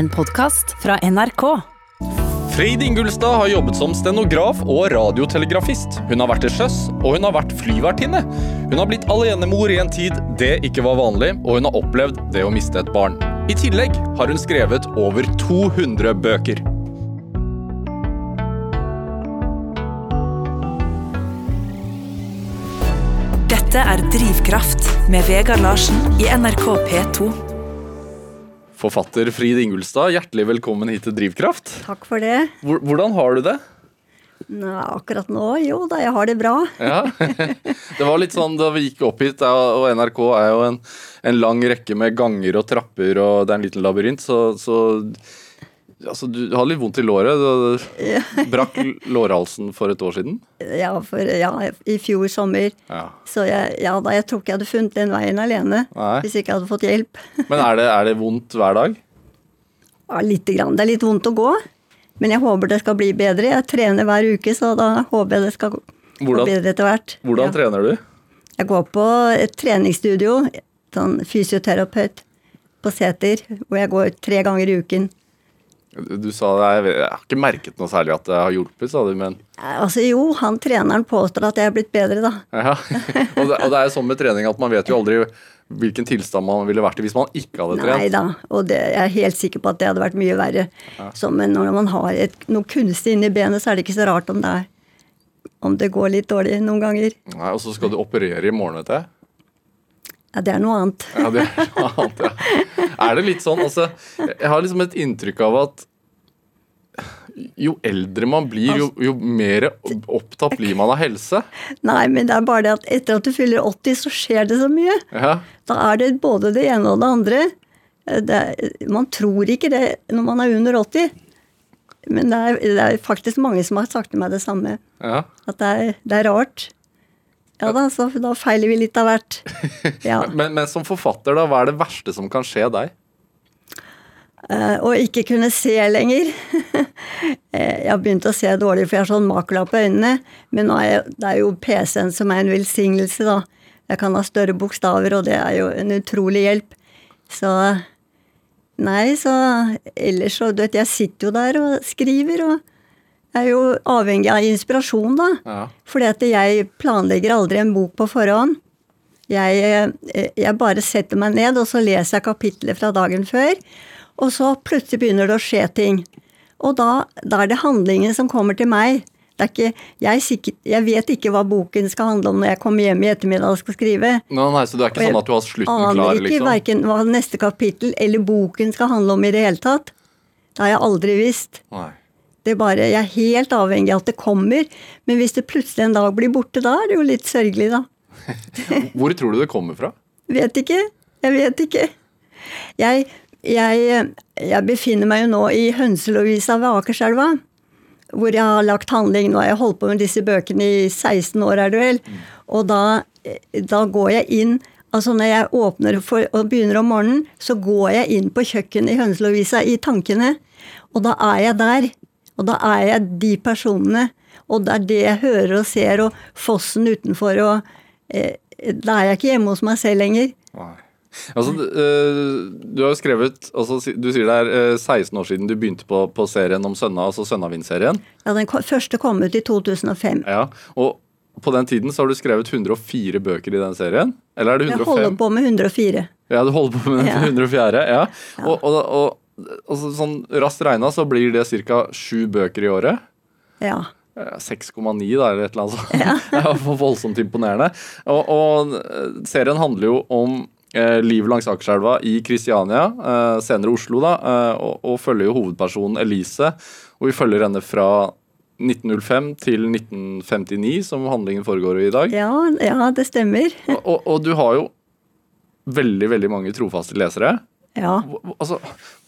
En podkast fra NRK. Freid Ingulstad har jobbet som stenograf og radiotelegrafist. Hun har vært til sjøs, og hun har vært flyvertinne. Hun har blitt alenemor i en tid det ikke var vanlig, og hun har opplevd det å miste et barn. I tillegg har hun skrevet over 200 bøker. Dette er Drivkraft med Vegard Larsen i NRK P2. Forfatter Frid Ingulstad, hjertelig velkommen hit til Drivkraft. Takk for det. Hvordan har du det? Nå, akkurat nå, jo da, jeg har det bra. Ja. Det var litt sånn da vi gikk opp hit, og NRK er jo en, en lang rekke med ganger og trapper, og det er en liten labyrint, så, så altså, du hadde litt vondt i låret. Du brakk lårhalsen for et år siden. Ja, for, ja, i fjor sommer. Ja. Så jeg, ja, da, jeg tror ikke jeg hadde funnet den veien alene Nei. hvis ikke hadde fått hjelp. Men er det, er det vondt hver dag? Ja, lite grann. Det er litt vondt å gå, men jeg håper det skal bli bedre. Jeg trener hver uke, så da håper jeg det skal gå bedre etter hvert. Hvordan Ja. trener du? Jeg går på et treningsstudio, sånn fysioterapeut på Seter, hvor jeg går tre ganger i uken. Du sa det, jeg, jeg har ikke merket noe særlig at det har hjulpet, sa du, men Altså jo, han treneren påstår at jeg er blitt bedre, da. ja. og, det, og det er jo sånn med trening at man vet jo aldri hvilken tilstand man ville vært i hvis man ikke hadde trent. Nei da, og det, jeg er helt sikker på at det hadde vært mye verre. Så, men når man har et, noe kunstig inni benet, så er det ikke så rart om det, er, om det går litt dårlig noen ganger. Nei, og så skal du operere i morgen, vet jeg. Ja, det er noe annet. Ja, det er noe annet, ja. Er det litt sånn, altså Jeg har liksom et inntrykk av at jo eldre man blir, jo, jo mer opptatt blir man av helse. Nei, men det er bare det at etter at du fyller 80, så skjer det så mye. Ja, Da er det både det ene og det andre. Eh, Det er, man tror ikke det når man er under 80. Men det er, det er faktisk mange som har sagt til meg det samme. ja. At det er, det er rart. Ja da, så da feiler vi litt av hvert. Ja. Men, men som forfatter, da, hva er det verste som kan skje deg? Uh, å ikke kunne se lenger. Eh, jeg har begynt å se dårlig, for jeg har sånn makula på øynene. Men nå jeg, det er jo PC-en som er en velsignelse, da. Jeg kan ha større bokstaver, og det er jo en utrolig hjelp. Så Nei, så ellers så Du vet, jeg sitter jo der og skriver, og jeg er jo avhengig av inspirasjon, da. Ja. Fordi at jeg planlegger aldri en bok på forhånd. Jeg, eh, jeg bare setter meg ned, og så leser jeg kapitlet fra dagen før. Og så plutselig begynner det å skje ting. Og da, da er det handlingen som kommer til meg. Det er ikke, jeg, er sikker, jeg vet ikke hva boken skal handle om når jeg kommer hjem i ettermiddag og skal skrive. Nå, nei, så det er ikke sånn at du har slutten aner klar, ikke liksom? verken hva neste kapittel eller boken skal handle om i det hele tatt. Det har jeg aldri visst. Nei. Det er bare, Jeg er helt avhengig av at det kommer, men hvis det plutselig en dag blir borte, da er det jo litt sørgelig, da. Hvor tror du det kommer fra? Vet ikke. Jeg vet ikke. Jeg, jeg, jeg befinner meg jo nå i Hønselovisa ved Akerselva. Hvor jeg har lagt handling. Nå har jeg holdt på med disse bøkene i 16 år, er det vel. Og da, da går jeg inn Altså når jeg åpner for, og begynner om morgenen, så går jeg inn på kjøkkenet i Hønselovisa i tankene. Og da er jeg der. Og da er jeg de personene. Og det er det jeg hører og ser, og fossen utenfor, og eh, Da er jeg ikke hjemme hos meg selv lenger. Nei. Altså, du har jo skrevet altså, Du sier det er øh, 16 år siden du begynte på, på serien om Sønna, altså Sønnavind-serien. Ja, Den første kom ut i 2005. Ja, og på den tiden så har du skrevet 104 bøker i den serien? Eller er det 105? Jeg holder på med 104. Ja, du holder på med den Ja. 104. Ja. ja. og, og, og så sånn raskt regna så blir det ca. sju bøker i året. Ja. Eh, 6,9 da, eller et eller annet sånt. Det er voldsomt imponerende. Og, og eh, serien handler jo om eh, livet langs Akerselva i Kristiania, eh, senere Oslo, da, eh, og, og følger jo hovedpersonen Elise. Og vi følger henne fra 1905 til 1959, som handlingen foregår i i dag. Ja, ja, det stemmer. Og, og, og du har jo veldig, veldig mange trofaste lesere. Ja. Altså,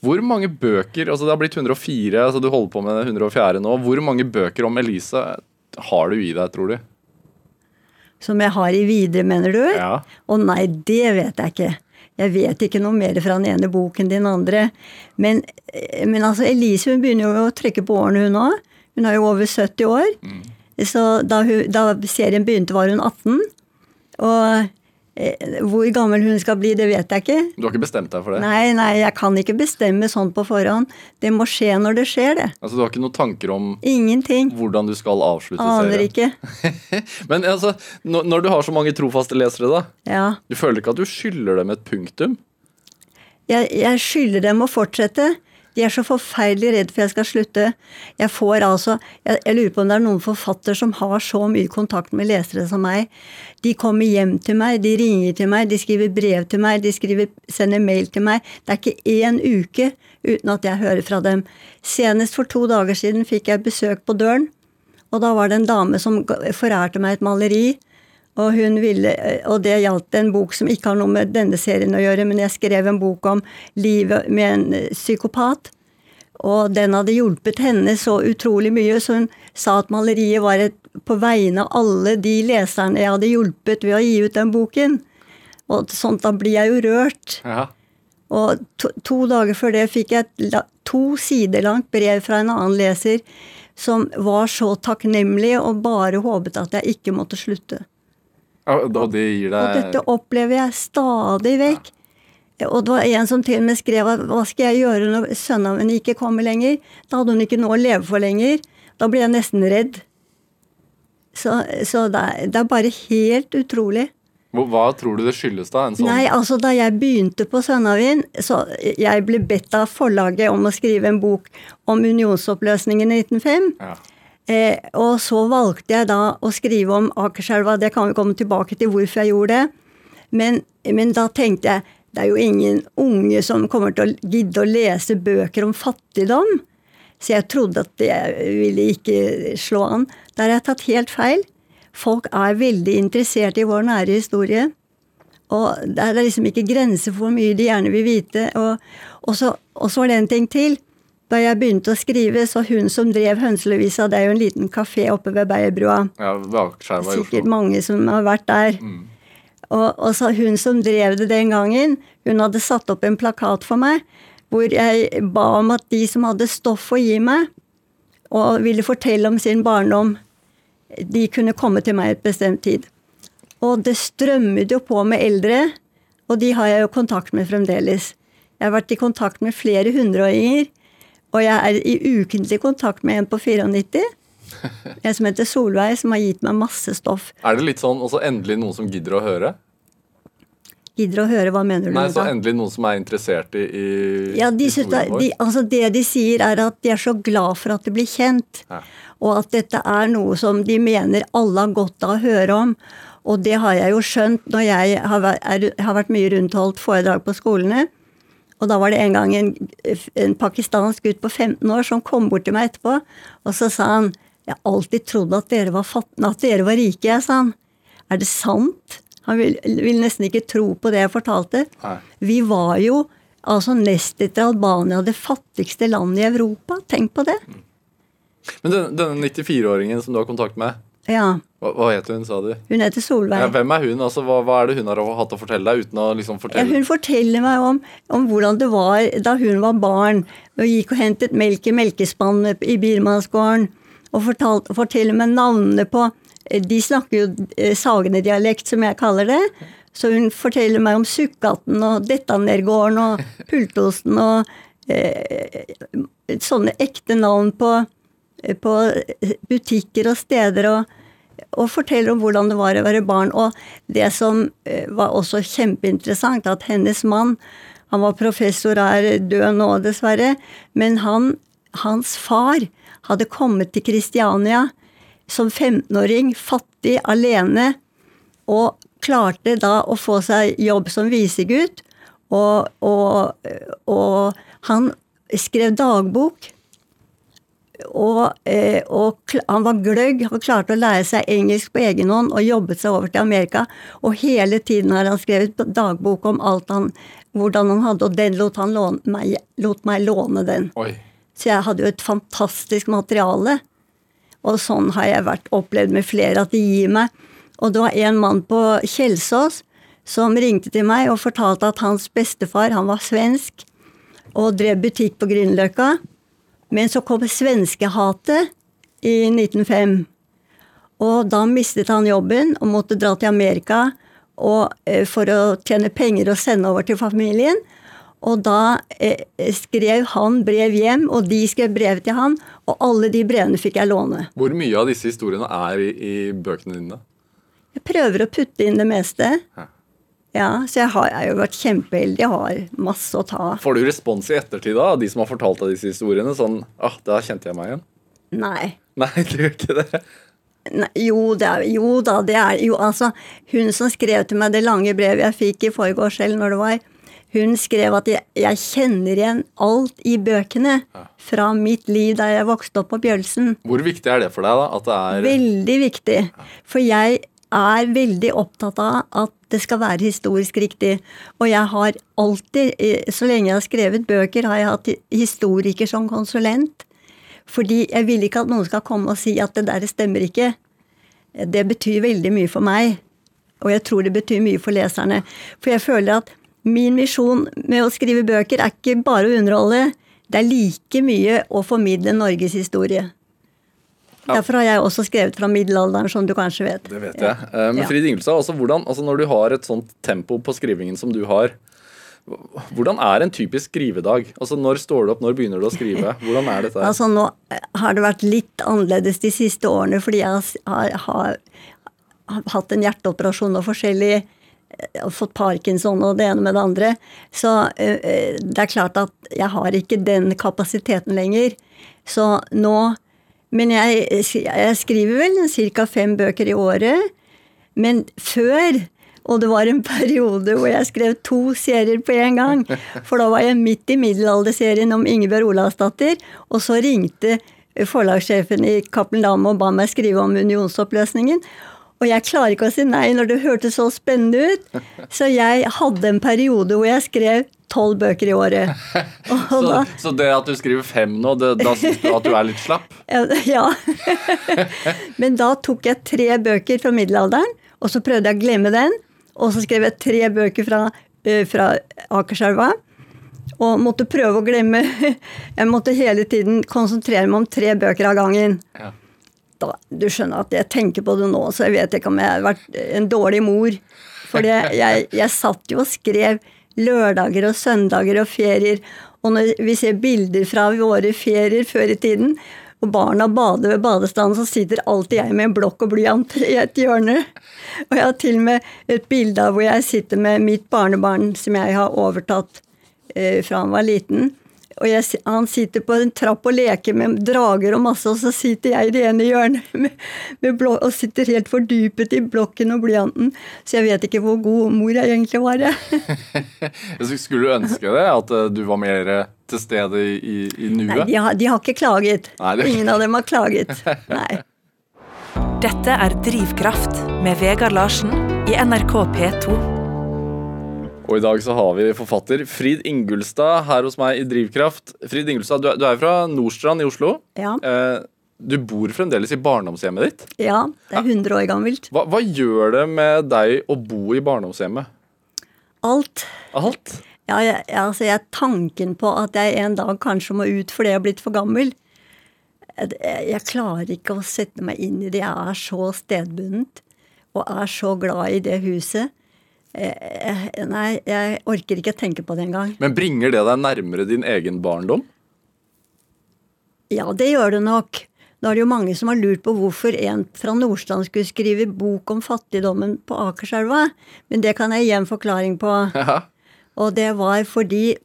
hvor mange bøker altså Det har blitt 104, altså du holder på med 104 nå. Hvor mange bøker om Elise har du i deg, tror du? Som jeg har i videre, mener du? Ja. Å nei, det vet jeg ikke. Jeg vet ikke noe mer fra den ene boken til den andre. Men, eh, men altså, Elise hun begynner jo å trekke på årene, hun òg. Hun er jo over 70 år. Så da, hun, da serien begynte, var hun 18. Og Hvor gammel hun skal bli, det vet jeg ikke. Du har ikke bestemt deg for det? Nei, nei, jeg kan ikke bestemme sånn på forhånd. Det må skje når det skjer, det. Altså, Du har ikke noen tanker om Ingenting. hvordan du skal avslutte Aner serien? ikke. Men altså, når du har så mange trofaste lesere, da, Ja. du føler ikke at du skylder dem et punktum? Jeg, jeg skylder dem å fortsette. De er så forferdelig redd for jeg skal slutte. Jeg får altså jeg, jeg lurer på om det er noen forfatter som har så mye kontakt med lesere som meg. De kommer hjem til meg, de ringer til meg, de skriver brev til meg, de skriver, sender mail til meg. Det er ikke én uke uten at jeg hører fra dem. Senest for to dager siden fikk jeg besøk på døren, og da var det en dame som forærte meg et maleri. Og, hun ville, og det gjaldt en bok som ikke har noe med denne serien å gjøre, men jeg skrev en bok om livet med en eh, psykopat. Og den hadde hjulpet henne så utrolig mye, så hun sa at maleriet var et, på vegne av alle de leserne jeg hadde hjulpet ved å gi ut den boken. Og sånt, da blir jeg jo rørt. Ja. Og to, to dager før det fikk jeg et to sider langt brev fra en annen leser som var så takknemlig og bare håpet at jeg ikke måtte slutte. Og og det gir Og dette opplever jeg stadig vekk. Og det var en som til og med skrev at hva skal jeg gjøre når sønnen min ikke kommer lenger? Da hadde hun ikke noe å leve for lenger. Da ble jeg nesten redd. Så, så det, er, det er bare helt utrolig. Hva- tror du det skyldes, da? En sånn Nei, altså da jeg begynte på Sønnavin, så jeg ble bedt av forlaget om å skrive en bok om unionsoppløsningen i 1905. ja. Eh, og så valgte jeg da å skrive om Akerselva. Det kan vi komme tilbake til hvorfor jeg gjorde det. Men, men da tenkte jeg det er jo ingen unge som kommer til å gidde å lese bøker om fattigdom. Så jeg trodde at det ville ikke slå an. Der har jeg tatt helt feil. Folk er veldig interessert i vår nære historie. Og det er liksom ikke grenser for hvor mye de gjerne vil vite. Og, og så var det en ting til. Da jeg begynte å skrive, så hun som drev Hønseløvisa, det er jo en liten kafé oppe ved Beierbrua. ja Sikkert mange som har vært der. Og, og så hun som drev det den gangen, hun hadde satt opp en plakat for meg hvor jeg ba om at de som hadde stoff å gi meg, og ville fortelle om sin barndom, de kunne komme til meg et bestemt tid. Og det strømmet jo på med eldre, og de har jeg jo kontakt med fremdeles. Jeg har vært i kontakt med flere hundreåringer, og jeg er i ukentlig kontakt med en på 94. En som heter Solveig, som har gitt meg masse stoff. Er det litt sånn også endelig noen som gidder å høre? Gidder å høre, hva mener du Nei, så endelig noen som er interessert i, i Ja, de synes det, de, altså det de sier, er at de er så glad for at det blir kjent. Ja. Og at dette er noe som de mener alle har godt av å høre om. Og det har jeg jo skjønt når jeg har vært mye rundt og holdt foredrag på skolene. Og da var det en gang en, en pakistansk gutt på 15 år som kom bort til meg etterpå, og så sa han Jeg har alltid trodd at dere var fattige, at dere var rike, jeg, sa han. Er det sant? Han ville vil nesten ikke tro på det jeg fortalte. Nei. Vi var jo altså nest etter Albania det fattigste landet i Europa. Tenk på det. Men denne, denne 94-åringen som du har kontakt med, Ja. hva, hva het hun, sa du? Hun heter Solveig. Ja, hvem er hun? Altså, hva, hva er det hun har hatt å fortelle deg, uten å liksom Ja, fortelle? hun forteller meg om, om hvordan det var da hun var barn og gikk og hentet melk i melkespannet i Birmansgården. Og fortalt, forteller meg navnene på De snakker jo eh, Sagene-dialekt, som jeg kaller det. Så hun forteller meg om Sukkatten og Dettanergården og Pultosten og eh, sånne ekte navn på, på butikker og steder. og og forteller om hvordan det var å være barn. Og det som eh, var også kjempeinteressant, at hennes mann han var professor, er død nå dessverre, men han, hans far hadde kommet til Kristiania som 15-åring, fattig, alene, og klarte da å få seg jobb som visegutt. Og, og, og han skrev dagbok og, eh, og han var gløgg. Han klarte å lære seg engelsk på egen hånd og jobbet seg over til Amerika. Og hele tiden har han skrevet dagbok om alt han, hvordan han hadde, og den lot han låne meg, lot meg låne den. Oi. Så jeg hadde jo et fantastisk materiale. Og sånn har jeg vært opplevd med flere, at de gir meg. Og det var en mann på Kjelsås som ringte til meg og fortalte at hans bestefar, han var svensk, og drev butikk på Grünerløkka. Men så kom svenskehatet i 1905. Og da mistet han jobben og måtte dra til Amerika eh, for å tjene penger og sende over til familien. Og da eh, skrev han brev hjem, og de skrev brev til han. Og alle de brevene fikk jeg låne. Hvor mye av disse historiene er i, i bøkene dine? Jeg prøver å putte inn det meste. Ja. Ja, Så jeg har, jeg jo vært kjempeheldig. Jeg har masse å ta. Får du respons i ettertid da, av de som har fortalt deg disse historiene? Sånn ah, der kjente jeg meg igjen. Nei. Nei, du gjør ikke det. Nei, jo, det er, jo da, det er jo altså Hun som skrev til meg det lange brevet jeg fikk i forgårs, eller når det var, hun skrev at jeg, jeg kjenner igjen alt i bøkene fra mitt liv da jeg vokste opp på Bjølsen. Hvor viktig er det for deg, da? At det er Veldig viktig. For jeg er veldig opptatt av at det skal være historisk riktig. Og jeg har alltid, eh, så lenge jeg har skrevet bøker, har jeg hatt historiker som konsulent. Fordi jeg vil ikke at noen skal komme og si at det der stemmer ikke. Det betyr veldig mye for meg. Og jeg tror det betyr mye for leserne. For jeg føler at min misjon med å skrive bøker er ikke bare å underholde. Det er like mye å formidle Norges historie. Derfor har jeg også skrevet fra middelalderen, som du kanskje vet. Det vet jeg. Eh, Men. Frid Ingelstad, altså, hvordan, altså når du har et sånt tempo på skrivingen som du har, hvordan er en typisk skrivedag? Altså Når står du opp, når begynner du å skrive? Hvordan er dette? Altså Nå har det vært litt annerledes de siste årene fordi jeg har, har, har hatt en hjerteoperasjon og forskjellig eh, fått parkinson og det ene med det andre. Så eh, eh, det er klart at jeg har ikke den kapasiteten lenger. Så nå Men jeg, jeg skriver vel ca. fem bøker i året. Men før og det var en periode hvor jeg skrev to serier på en gang. For da var jeg midt i middelalderserien om Ingebjørg Olavsdatter, og så ringte forlagssjefen i Cappelen Dame og ba meg skrive om unionsoppløsningen. Og jeg klarer ikke å si nei når det hørtes så spennende ut. Så jeg hadde en periode hvor jeg skrev tolv bøker i året. Så, da, så det at du skriver fem nå, det, da syns du at du er litt slapp? ja. Men da tok jeg tre bøker fra middelalderen, og så prøvde jeg å glemme den. Og så skrev jeg tre bøker fra, eh, fra Akerselva. Og måtte prøve å glemme Jeg måtte hele tiden konsentrere meg om tre bøker av gangen. Ja. Da, du skjønner at jeg tenker på det nå, så jeg vet ikke om jeg har vært en dårlig mor. For jeg, jeg, satt jo og skrev lørdager og søndager og ferier. Og når vi ser bilder fra våre ferier før i tiden, og barna bader ved badestanden, så sitter alltid jeg med en blokk og blyant i et hjørne. Og jeg har til og med et bilde av hvor jeg sitter med mitt barnebarn som jeg har overtatt eh, fra han var liten. Og jeg, han sitter på en trapp og leker med drager og masse, og så sitter jeg i det ene hjørnet med, med blå, og sitter helt fordypet i blokken og blyanten. Så jeg vet ikke hvor god mor jeg egentlig var. jeg. Skulle du ønske det? At eh, du var mer eh, til stede i, i, i Nei, nuet? de har, de har ikke klaget. Nei, det- Ingen av dem har klaget. Nei. Dette er Drivkraft med Vegard Larsen i NRK P2. Og i dag så har vi forfatter Frid Ingulstad her hos meg i Drivkraft. Frid Ingulstad, du er, du er fra Nordstrand i Oslo. Ja, Eh, du bor fremdeles i barndomshjemmet ditt. ja, det er 100 år gammelt. Hva, hva gjør det med deg å bo i barndomshjemmet? Alt. Alt? Ja, jeg, altså jeg, tanken på at jeg en dag kanskje må ut fordi jeg har blitt for gammel jeg, jeg klarer ikke å sette meg inn i det. Jeg er så stedbundet og er så glad i det huset. Eh, eh, Nei, jeg orker ikke tenke på det engang. Men bringer det deg nærmere din egen barndom? Ja, det gjør det nok. Nå er det jo mange som har lurt på hvorfor en fra Nordstrand skulle skrive bok om fattigdommen på Akerselva, men det kan jeg gi en forklaring på. Ja. Og det var fordi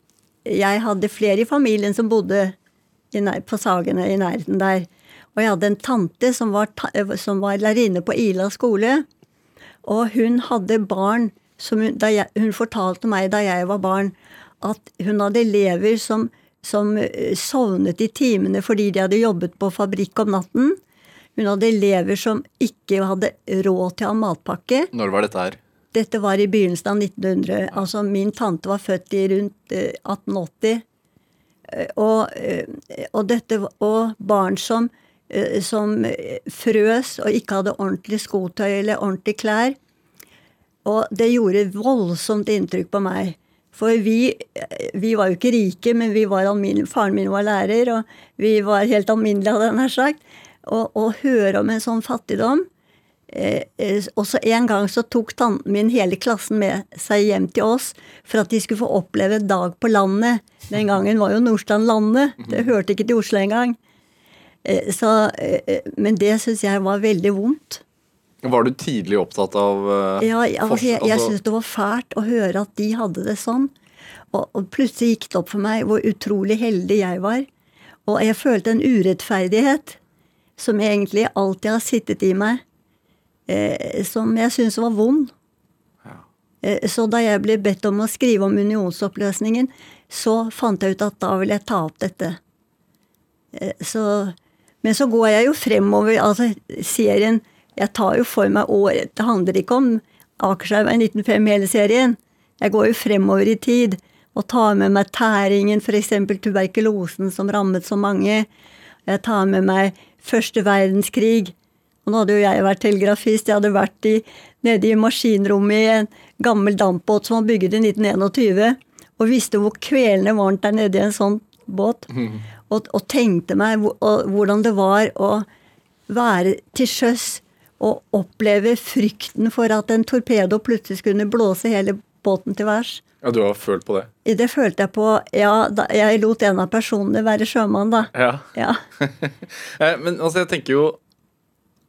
jeg hadde flere i familien som bodde i nær, på Sagene i nærheten der. Og jeg hadde en tante som var, ta, som var lærerinne på Ila skole. Og hun hadde barn som hun, jeg, hun fortalte meg da jeg var barn, at hun hadde elever som, som eh, sovnet i timene fordi de hadde jobbet på fabrikk om natten. Hun hadde elever som ikke hadde råd til å ha matpakke. Når var dette her? Dette var i begynnelsen av 1900. Altså, min tante var født i rundt eh, 1880. Eh, Og, eh, og, dette, og barn som, som frøs og ikke hadde ordentlig skotøy eller ordentlig klær. Og det gjorde voldsomt inntrykk på meg. For vi, vi var jo ikke rike, men faren min var lærer, og vi var helt alminnelige, hadde jeg nær sagt. Og å høre om en sånn fattigdom Eh, eh, også en gang så tok tanten min hele klassen med seg hjem til oss for at de skulle få oppleve dag på landet. Den gangen var jo Nordstrand landet. Det hørte ikke til Oslo engang. Eh, så, eh, eh, men det syns jeg var veldig vondt. Var du tidlig opptatt av uh, Ja, altså, jeg, jeg altså- syntes det var fælt å høre at de hadde det sånn. Og, og plutselig gikk det opp for meg hvor utrolig heldig jeg var. Og jeg følte en urettferdighet som egentlig alltid har sittet i meg, eh, som jeg syntes var vond. Eh, så da jeg ble bedt om å skrive om unionsoppløsningen, så fant jeg ut at da vil jeg ta opp dette. Eh, så, men så går jeg jo fremover. altså Serien Jeg tar jo for meg året. Det handler ikke om Akerselva i 1905, hele serien. Jeg går jo fremover i tid og tar med meg tæringen, f.eks. tuberkulosen som rammet så mange. Jeg tar med meg første verdenskrig. Og nå hadde jo jeg vært telegrafist. Jeg hadde vært i, nede i maskinrommet i en gammel dampbåt som var bygget i 1921, og visste hvor kvelende varmt der nede i en sånn båt. Og, og tenkte meg hvordan det var å være til sjøs og oppleve frykten for at en torpedo plutselig kunne blåse hele båten til værs. Ja, du har følt på det? Det følte jeg på Ja, da, jeg lot en av personene være sjømann, da. Ja. Ja. Eh, Men altså, jeg tenker jo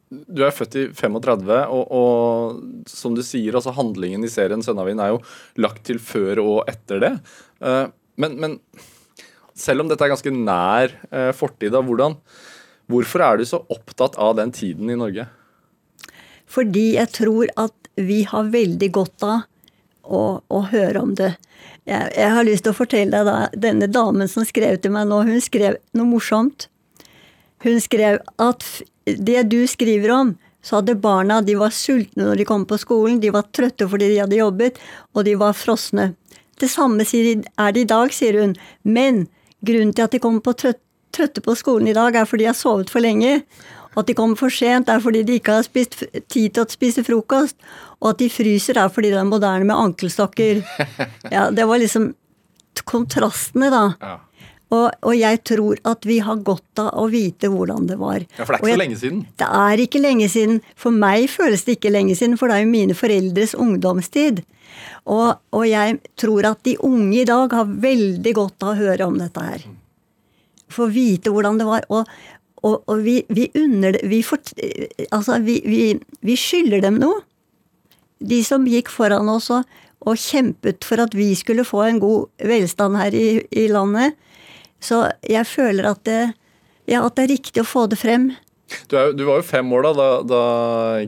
Du er født i 35, og, og som du sier, altså handlingen i serien 'Sønnavind' er jo lagt til før og etter det. Eh, Men, men selv om dette er ganske nær eh, fortid, da, hvordan, hvorfor er du så opptatt av den tiden i Norge? Fordi jeg tror at vi har veldig godt av å, å høre om det. Jeg, jeg har lyst til å fortelle deg da, denne damen som skrev til meg nå, hun skrev noe morsomt. Hun skrev at det du skriver om, så hadde barna de var sultne når de kom på skolen, de var trøtte fordi de hadde jobbet, og de var frosne. Det samme er det i dag, sier hun. Men grunnen til at de kommer på trøtte på skolen i dag, er fordi de har sovet for lenge. At de kommer for sent, er fordi de ikke har spist, tid til å spise frokost. Og at de fryser, er fordi de er moderne med ankelstokker. Ja, det var liksom kontrastene, da. Ja. Og, og jeg tror at vi har godt av å vite hvordan det var. Ja, For det er ikke jeg- så lenge siden. det er ikke lenge siden. For meg føles det ikke lenge siden, for det er jo mine foreldres ungdomstid. Og, og jeg tror at de unge i dag har veldig godt av å høre om dette her. Få vite hvordan det var. Og, og, og vi, vi unner det vi, fort- altså, vi, vi, vi skylder dem noe. De som gikk foran oss og, og kjempet for at vi skulle få en god velstand her i, i landet. Så jeg føler at det, ja, at det er riktig å få det frem. Du, er, du var jo fem år da, da, da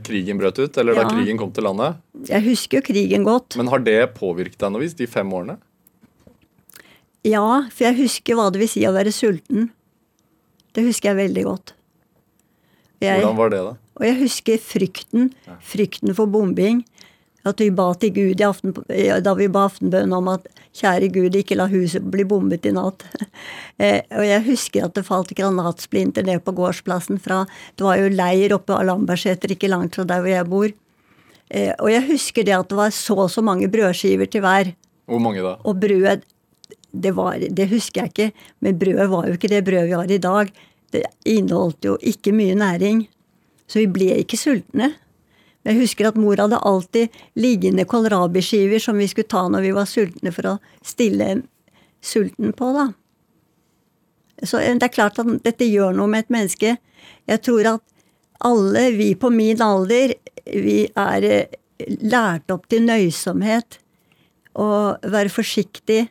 krigen brøt ut, eller da krigen kom til landet. Jeg husker jo krigen godt. Men har det påvirket deg noe vis, de fem årene? Ja, for jeg husker hva det vil si å være sulten. Det husker jeg veldig godt. Jeg, Hvordan var det, da? og jeg husker frykten. Frykten for bombing. At vi ba til Gud i aften, da vi ba aftenbønn om at kjære Gud, ikke la huset bli bombet i natt. Eh, og jeg husker at det falt granatsplinter ned på gårdsplassen fra Det var jo leir oppe av Lambertseter, ikke langt fra der hvor jeg bor. Eh, og jeg husker det at det var så og så mange brødskiver til hver. Hvor mange da? Og brød det, var, det husker jeg ikke, men brødet var jo ikke det brødet vi har i dag. Det inneholdt jo ikke mye næring. Så vi ble ikke sultne. Jeg husker at mor hadde alltid liggende kålrabiskiver som vi skulle ta når vi var sultne, for å stille sulten på, da. Så eh, det er klart at dette gjør noe med et menneske. Jeg tror at alle vi på min alder, vi er eh, lært opp til nøysomhet. Og være forsiktig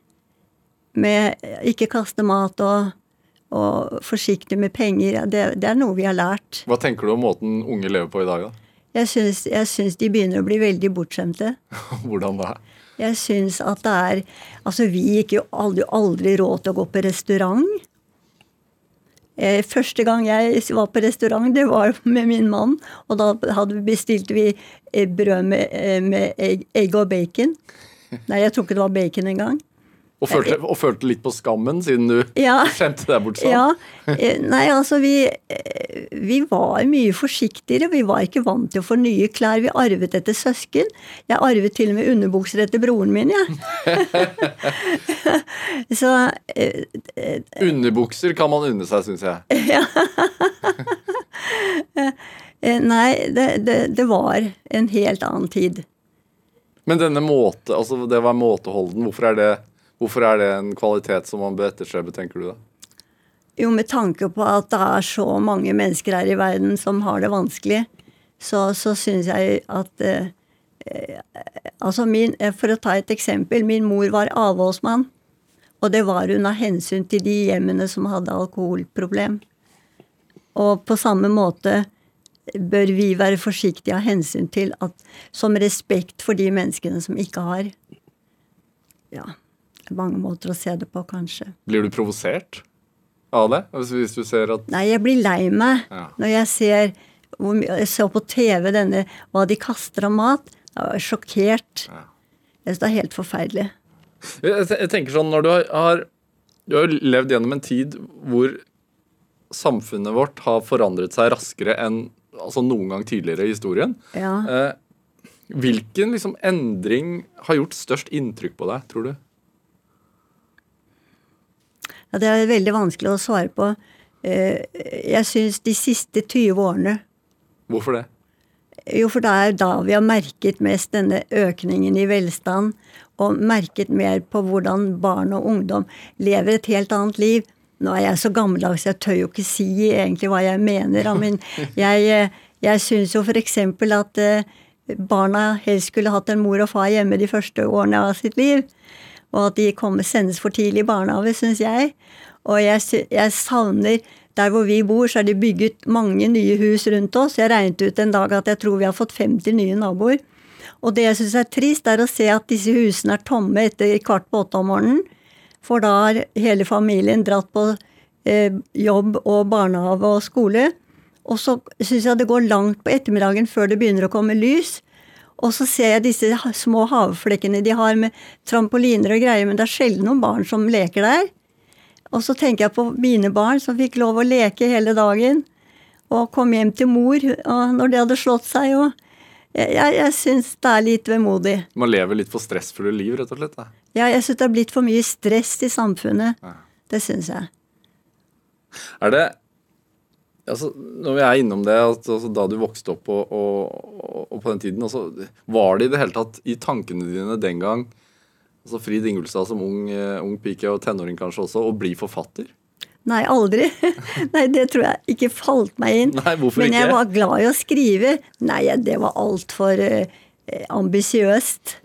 med Ikke kaste mat og, og forsiktig med penger. Det, det er noe vi har lært. Hva tenker du om måten unge lever på i dag, da? Jeg syns, jeg syns de begynner å bli veldig bortskjemte. Hvordan da? Jeg syns at det er Altså, vi gikk jo aldri, aldri råd til å gå på restaurant. Eh, Første gang jeg var på restaurant, det var med min mann. Og da bestilte vi eh, brød med, eh, med egg, egg og bacon. Nei, jeg tror ikke det var bacon engang. Og følte, og følte litt på skammen, siden du Ja. skjemte deg bort sånn? Ja. eh, Nei, altså vi, eh, vi var mye forsiktigere. Vi var ikke vant til å få nye klær. Vi arvet etter søsken. Jeg arvet til og med underbukser etter broren min, jeg. Så eh, Underbukser kan man unne seg, syns jeg. Ja. nei, det, det, det var en helt annen tid. Men denne måte, altså det var måteholden. Hvorfor er det, hvorfor er det en kvalitet som man bør etterstrebe, tenker du da? Jo, med tanke på at det er så mange mennesker her i verden som har det vanskelig, så, så syns jeg at eh, Altså min, eh, For å ta et eksempel. Min mor var avholdsmann. Og det var hun av hensyn til de hjemmene som hadde alkoholproblem. Og på samme måte bør vi være forsiktige av hensyn til at Som respekt for de menneskene som ikke har. Ja. Mange måter å se det på, kanskje. Blir du provosert av det? Hvis, du ser at Nei, jeg blir lei meg Ja. når jeg ser Jeg så på TV denne, hva de kaster av mat. Jeg var sjokkert. Ja. Jeg syns det er helt forferdelig. Jeg tenker sånn, når du har, har Du har levd gjennom en tid hvor samfunnet vårt har forandret seg raskere enn altså noen gang tidligere i historien. Ja. Eh, hvilken liksom endring har gjort størst inntrykk på deg, tror du? Ja, det er veldig vanskelig å svare på. Eh, Jeg syns de siste 20 årene Hvorfor det? Jo, for det er da vi har merket mest denne økningen i velstand, og merket mer på hvordan barn og ungdom lever et helt annet liv. Nå er jeg så gammeldags, jeg tør jo ikke si egentlig hva jeg mener, men jeg, eh, jeg syns jo f.eks. at eh, barna helst skulle hatt en mor og far hjemme de første årene av sitt liv. Og at de kommer, sendes for tidlig i barnehage, syns jeg. Og jeg, jeg savner Der hvor vi bor, så er det bygget mange nye hus rundt oss. Jeg regnet ut en dag at jeg tror vi har fått 50 nye naboer. Og det jeg syns er trist, er å se at disse husene er tomme etter kvart på åtte om morgenen. For da har hele familien dratt på eh, jobb og barnehage og skole. Og så syns jeg det går langt på ettermiddagen før det begynner å komme lys. Og så ser jeg disse små havflekkene de har med trampoliner og greier, men det er sjelden noen barn som leker der. Og så tenker jeg på mine barn som fikk lov å leke hele dagen. Og kom hjem til mor når de hadde slått seg. Og jeg, jeg syns det er litt vemodig. Man lever litt for stressfulle liv, rett og slett. Da. Ja, jeg syns det er blitt for mye stress i samfunnet. Ja. Det syns jeg. Er det altså, Når vi er innom det, altså, da du vokste opp og, og, og på den tiden altså, Var det i det hele tatt i tankene dine den gang, altså Frid Ingulstad som ung, eh, ung pike og tenåring kanskje også, å bli forfatter? Nei, aldri. Nei, det tror jeg ikke falt meg inn. Nei, hvorfor Men jeg ikke? var glad i å skrive. Nei, det var altfor uh, ambisiøst.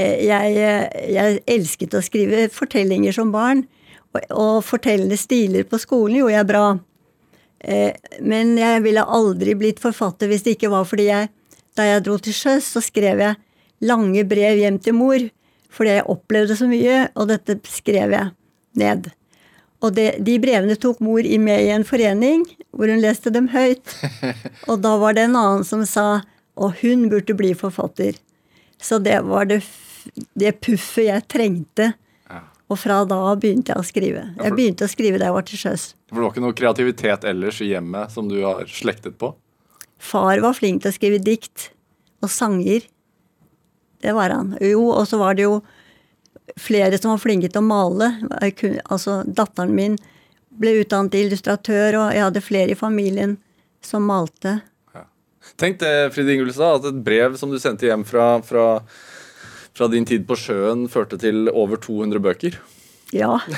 Eh, jeg, eh, jeg elsket å skrive fortellinger som barn. Og, og fortellende stiler på skolen gjorde jeg bra. Eh, men jeg ville aldri blitt forfatter hvis det ikke var fordi jeg Da jeg dro til sjøs, så skrev jeg lange brev hjem til mor. Fordi jeg opplevde så mye, og dette skrev jeg ned. Og det, de brevene tok mor i med i en forening, hvor hun leste dem høyt. Og da var det en annen som sa og hun burde bli forfatter. Så det var det, det puffet jeg trengte. Ja. Og fra da begynte jeg å skrive. Jeg begynte å skrive da jeg var til sjøs. For det var ikke noe kreativitet ellers i hjemmet som du har slektet på? Far var flink til å skrive dikt og sanger. Det var han. Jo, og så var det jo flere som var flinke til å male. Altså, datteren min ble utdannet illustratør, og jeg hadde flere i familien som malte. Tenk det, Fride Ingulstad, at et brev som du sendte hjem fra, fra, fra din tid på sjøen, førte til over 200 bøker. Ja.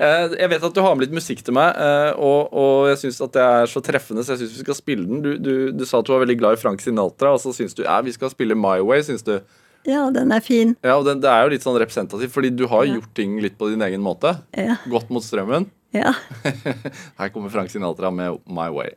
Eh, Jeg vet at du har med litt musikk til meg, eh, og, og jeg syns at det er så treffende, så jeg syns vi skal spille den. Du, du, du sa at du var veldig glad i Frank Sinatra, og så syns du ja, vi skal spille My Way, syns du. ja, den er fin. Ja, og den, Det er jo litt sånn representativt, fordi du har Ja. gjort ting litt på din egen måte. Ja. Gått mot strømmen. ja. Her kommer Frank Sinatra med My Way.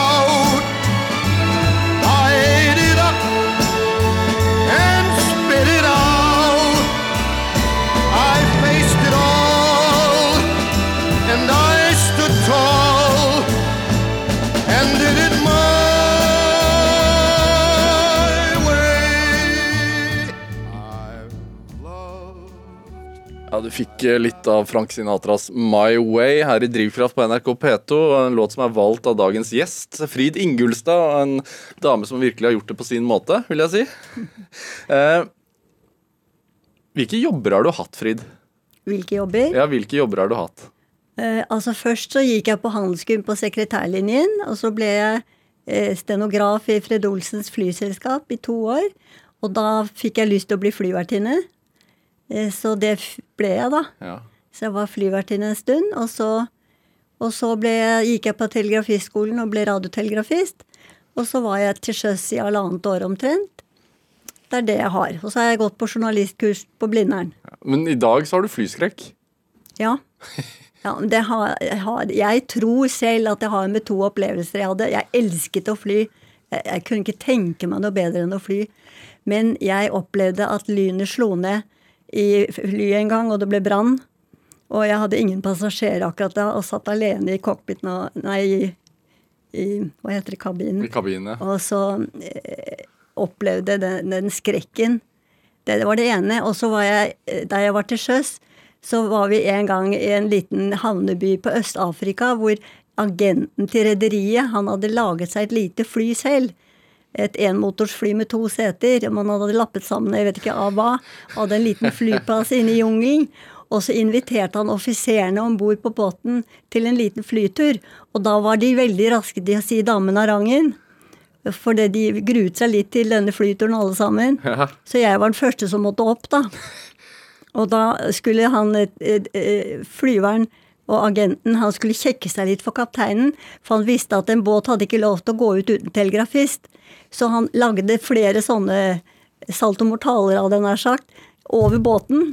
Du fikk eh, litt av Frank Sinatras My Way her i Drivkraft på NRK P2. En låt som er valgt av dagens gjest, Frid Ingulstad. En dame som virkelig har gjort det på sin måte, vil jeg si. Eh, hvilke jobber har du hatt, Frid? Hvilke jobber? Ja, hvilke jobber har du hatt? Eh, altså Først så gikk jeg på handelsgym på sekretærlinjen, og så ble jeg eh, stenograf i Fred Olsens flyselskap i to år. Og da fikk jeg lyst til å bli flyvertinne, så det ble jeg, da. Ja. Så jeg var flyvertinne en stund, og så, og så jeg, gikk jeg på telegrafiskolen og ble radiotelegrafist. Og så var jeg til sjøs i halvannet år omtrent. Det er det jeg har. Og så har jeg gått på journalistkurs på Blindern. Men i dag så har du flyskrekk. Ja. ja det har, jeg, har, jeg tror selv at jeg har med to opplevelser jeg hadde. Jeg elsket å fly. Jeg, jeg kunne ikke tenke meg noe bedre enn å fly. Men jeg opplevde at lynet slo ned i flyet en gang, og det ble brann. Og jeg hadde ingen passasjerer akkurat da, og satt alene i cockpiten og Nei, i, i Hva heter det? Kabinen. I kabinen. Og så eh, opplevde den, den skrekken. Det, det var det ene. Og så var jeg, eh, da jeg var til sjøs, så var vi en gang i en liten havneby på Øst-Afrika hvor agenten til rederiet, han hadde laget seg et lite fly selv. Et enmotorsfly med to seter. Man hadde lappet sammen, jeg vet ikke av hva. Hadde en liten flyplass inne i jungelen. Og så inviterte han offiserene om bord på båten til en liten flytur. Og da var de veldig raske til å si 'damen av rangen'. Fordi de gruet seg litt til denne flyturen alle sammen. Ja. Så jeg var den første som måtte opp, da. Og da skulle han eh, eh, flyveren og agenten han skulle kjekke seg litt for kapteinen, for han visste at en båt hadde ikke lov til å gå ut uten telegrafist. Så han lagde flere sånne saltomortaler, hadde jeg nær sagt, over båten.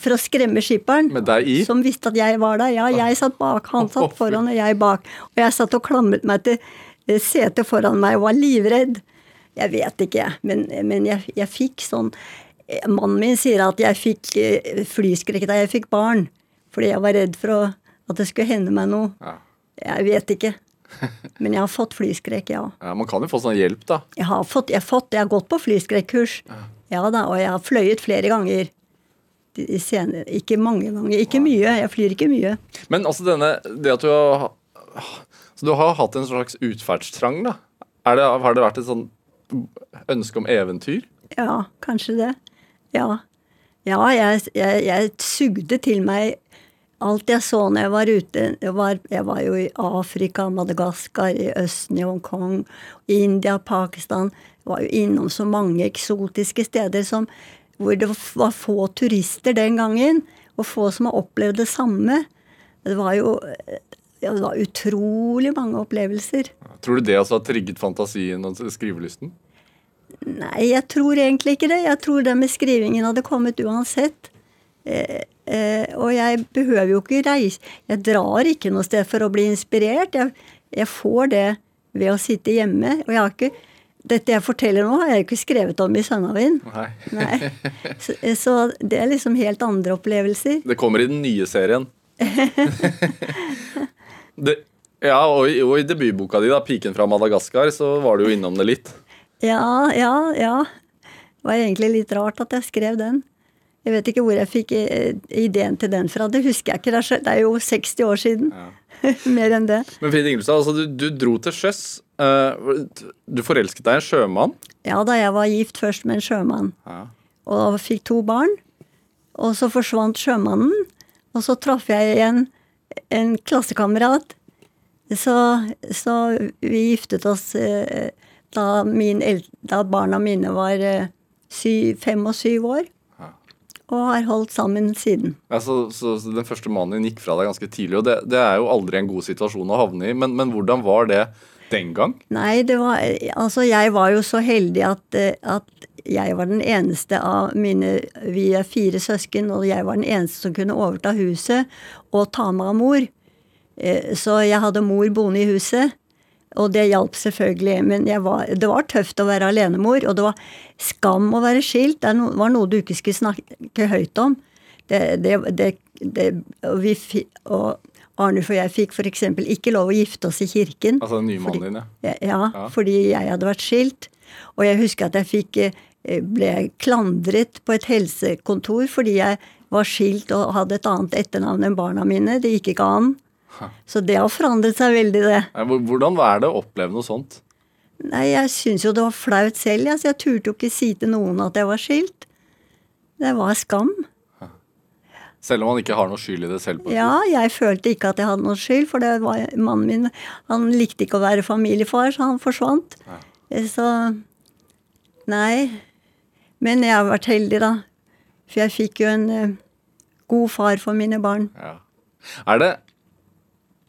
For å skremme skipperen. Som visste at jeg var der. Ja, jeg satt bak, han satt foran og jeg bak. Og jeg satt og klamret meg til eh, setet foran meg og var livredd. Jeg vet ikke, men, men jeg, jeg fikk sånn eh, Mannen min sier at jeg fikk eh, flyskrekk da jeg fikk barn. Fordi jeg var redd for å, at det skulle hende meg noe. Ja. Jeg vet ikke. Men jeg har fått flyskrekk, ja. ja, Man kan jo få sånn hjelp, da. Jeg har, fått, jeg har, fått, jeg har gått på flyskrekkurs. Ja da, og jeg har fløyet flere ganger. Senere, ikke mange ganger. Ikke mye. Jeg flyr ikke mye. Men altså denne Det at du har Så du har hatt en slags utferdstrang, da? Det, har det vært et sånn ønske om eventyr? Ja, kanskje det. Ja. Ja, jeg, jeg, jeg sugde til meg alt jeg så når jeg var ute. Jeg var, jeg var jo i Afrika, Madagaskar, i Østen, i Hongkong, India, Pakistan. Jeg var jo innom så mange eksotiske steder som, hvor det var få turister den gangen, og få som har opplevd det samme. Det var jo ja, det var utrolig mange opplevelser. Tror du det altså har trigget fantasien og skrivelysten? Nei, jeg tror egentlig ikke det. Jeg tror det med skrivingen hadde kommet uansett. Eh, og jeg behøver jo ikke reise Jeg drar ikke noe sted for å bli inspirert. Jeg, jeg får det ved å sitte hjemme. Og jeg har ikke Dette jeg forteller nå, har jeg ikke skrevet om i Sønnavind. Nei. Nei. Så, så det er liksom helt andre opplevelser. Det kommer i den nye serien. det, ja, og i, og i debutboka di, da, 'Piken fra Madagaskar', så var du jo innom det litt. Ja, ja, ja. Det var egentlig litt rart at jeg skrev den. Jeg vet ikke hvor jeg fikk eh, ideen til den fra. Det husker jeg ikke. Det er, jo 60 år siden. Mer enn det. Men Fride Ingelstad, altså, du, du dro til sjøs. eh, du forelsket deg i en sjømann. Ja, da jeg var gift først med en sjømann. Ja. Og fikk to barn. Og så forsvant sjømannen. Og så traff jeg igjen en klassekamerat. Så, så vi giftet oss eh, da, min, da barna mine var eh, sy, fem og syv år. Og har holdt sammen siden. Ja, så, så, så Den første mannen din gikk fra deg ganske tidlig, og det, det er jo aldri en god situasjon å havne i. Men, men hvordan var det den gang? Nei, det var Altså, jeg var jo så heldig at, eh, at jeg var den eneste av mine Vi er fire søsken, og jeg var den eneste som kunne overta huset og ta meg av mor. Eh, Så jeg hadde mor boende i huset, og det hjalp selvfølgelig. Men var, det var tøft å være alenemor, og det var skam å være skilt. Det var noe du ikke skulle snakke høyt om. Det, det, det, og, vi, og Arnulf og jeg fikk f.eks. ikke lov å gifte oss i kirken. Altså den nye mannen din, ja. Ja, ja, Ja. fordi jeg hadde vært skilt. Og jeg husker at jeg fikk, eh, ble klandret på et helsekontor fordi jeg var skilt og hadde et annet etternavn enn barna mine. Det gikk ikke an. Så det har forandret seg veldig, det. Hvordan er det å oppleve noe sånt? Nei, jeg syns jo det var flaut selv, Altså, jeg turte jo ikke si til noen at jeg var skilt. Det var skam. Selv om han ikke har noe skyld i det selv? Ja, jeg følte ikke at jeg hadde noe skyld, for det var mannen min Han likte ikke å være familiefar, så han forsvant. Ja. Så Nei. Men jeg har vært heldig, da. For jeg fikk jo en uh, god far for mine barn. Ja. Er det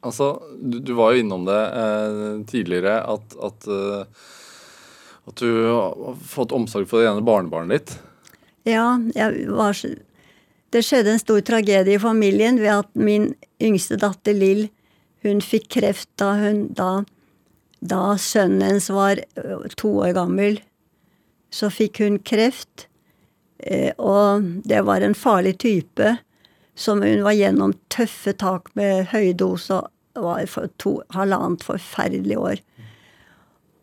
Altså, du, du var jo innom det eh, tidligere at, at, uh, at du har fått omsorg for det ene barnebarnet ditt. Ja, var Det skjedde en stor tragedie i familien ved at min yngste datter Lill, hun fikk kreft da hun da, da sønnen hennes var to år gammel. Så fikk hun kreft, eh, og det var en farlig type som hun var gjennom tøffe tak med høydose og var for to, halvannet forferdelig år.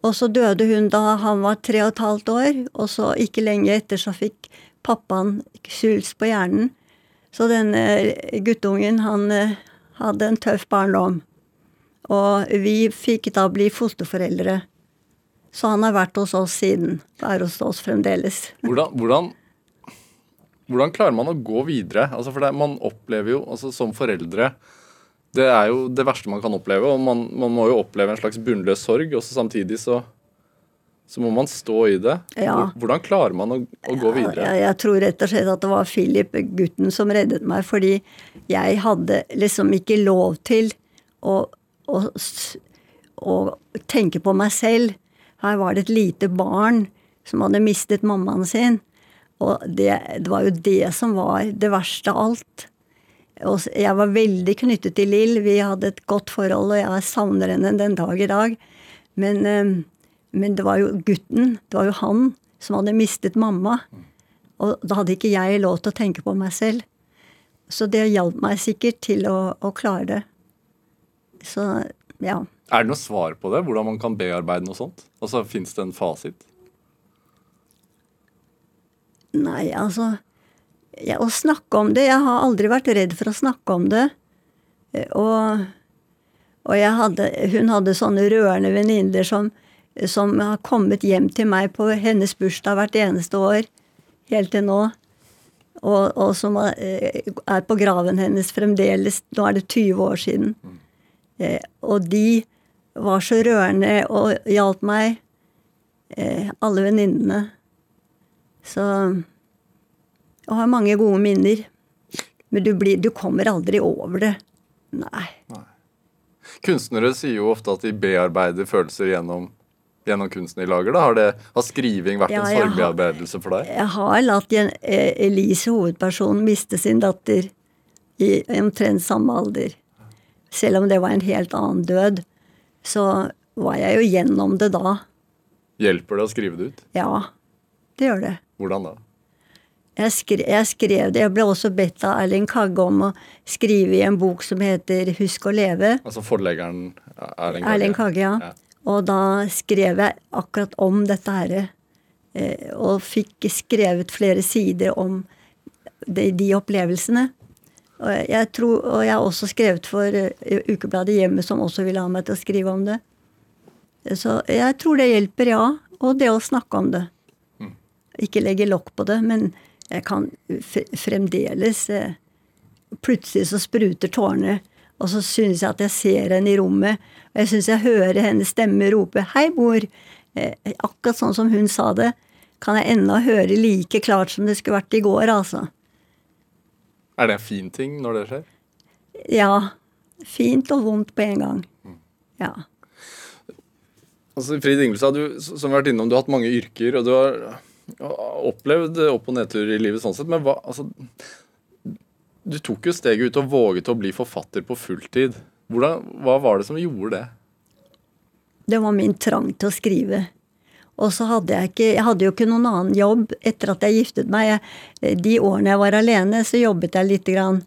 Og så døde hun da han var tre og et halvt år, og så ikke lenge etter så fikk pappaen svulst på hjernen. Så denne guttungen, han eh, hadde en tøff barndom. Og vi fikk da bli fosterforeldre. Så han har vært hos oss siden. Er hos oss fremdeles. Hvordan, hvordan, hvordan klarer man å gå videre? Altså for det, Man opplever jo altså som foreldre Det er jo det verste man kan oppleve. Og man, man må jo oppleve en slags bunnløs sorg, og så samtidig så, så må man stå i det. Ja. Hvordan klarer man å, å gå videre? Jeg, jeg tror rett og slett at det var Philip, gutten, som reddet meg, fordi jeg hadde liksom ikke lov til å, å, å tenke på meg selv. Her var det et lite barn som hadde mistet mammaen sin. Og det, det var jo det som var det verste av alt. Og jeg var veldig knyttet til Lill. Vi hadde et godt forhold, og jeg savner henne den dag i dag. Men, eh, men det var jo gutten, det var jo han, som hadde mistet mamma. Og da hadde ikke jeg lov til å tenke på meg selv. Så det hjalp meg sikkert til å, å klare det. Så ja. Er det noe svar på det? Hvordan man kan bearbeide noe sånt? Altså, Fins det en fasit? Nei, altså ja, Å snakke om det Jeg har aldri vært redd for å snakke om det. Eh, Og, og hadde, hun hadde sånne rørende venninner som, som har kommet hjem til meg på hennes bursdag hvert eneste år. Helt til nå. Og, og som er, eh, på graven hennes fremdeles. Nå er det 20 år siden. Eh, og de var så rørende og hjalp meg. Alle venninnene. Så Og har mange gode minner. Men du, blir, du kommer aldri over det. Nei. Kunstnere sier jo ofte at de bearbeider følelser gjennom, gjennom kunsten de lager. Da. Har, det, har skriving vært Ja, en jeg har- sorgbearbeidelse for deg? Jeg har latt eh, Elise, hovedpersonen, miste sin datter i omtrent samme alder. Selv om det var en helt annen død, så var jeg jo gjennom det da. Hjelper det å skrive det ut? Ja, det gjør det. Hvordan da? Jeg skrev, jeg skrev det. Jeg ble også bedt av Erling Kagge om å skrive i en bok som heter Husk å leve. Altså forleggeren Erling Kagge? Erling Kagge, ja. Ja. Og da skrev jeg akkurat om dette her. Eh, og fikk skrevet flere sider om de, de opplevelsene. Og jeg, tror, og jeg har også skrevet for eh, Ukebladet Hjemmet, som også ville ha meg til å skrive om det. Så jeg tror det hjelper, ja. Og det å snakke om det. Ikke legge lokk på det, men jeg kan fremdeles eh, Plutselig så spruter tårene, og så synes jeg at jeg ser henne i rommet. Og jeg synes jeg hører hennes stemme rope 'Hei, mor'. Eh, akkurat sånn som hun sa det, kan jeg ennå høre like klart som det skulle vært i går, altså. Er det en fin ting når det skjer? Ja. Fint og vondt på en gang. Ja. Altså, Frid Ingelstad, du, som vi har vært innom, du har hatt mange yrker, og du har opplevd opp- og nedturer i livet sånn sett, men hva altså, Du tok jo steget ut og våget å bli forfatter på fulltid. Hvordan, hva var det som gjorde det? Det var min trang til å skrive. Og så hadde jeg ikke Jeg hadde jo ikke noen annen jobb etter at jeg giftet meg. Jeg, de årene jeg var alene, så jobbet jeg lite grann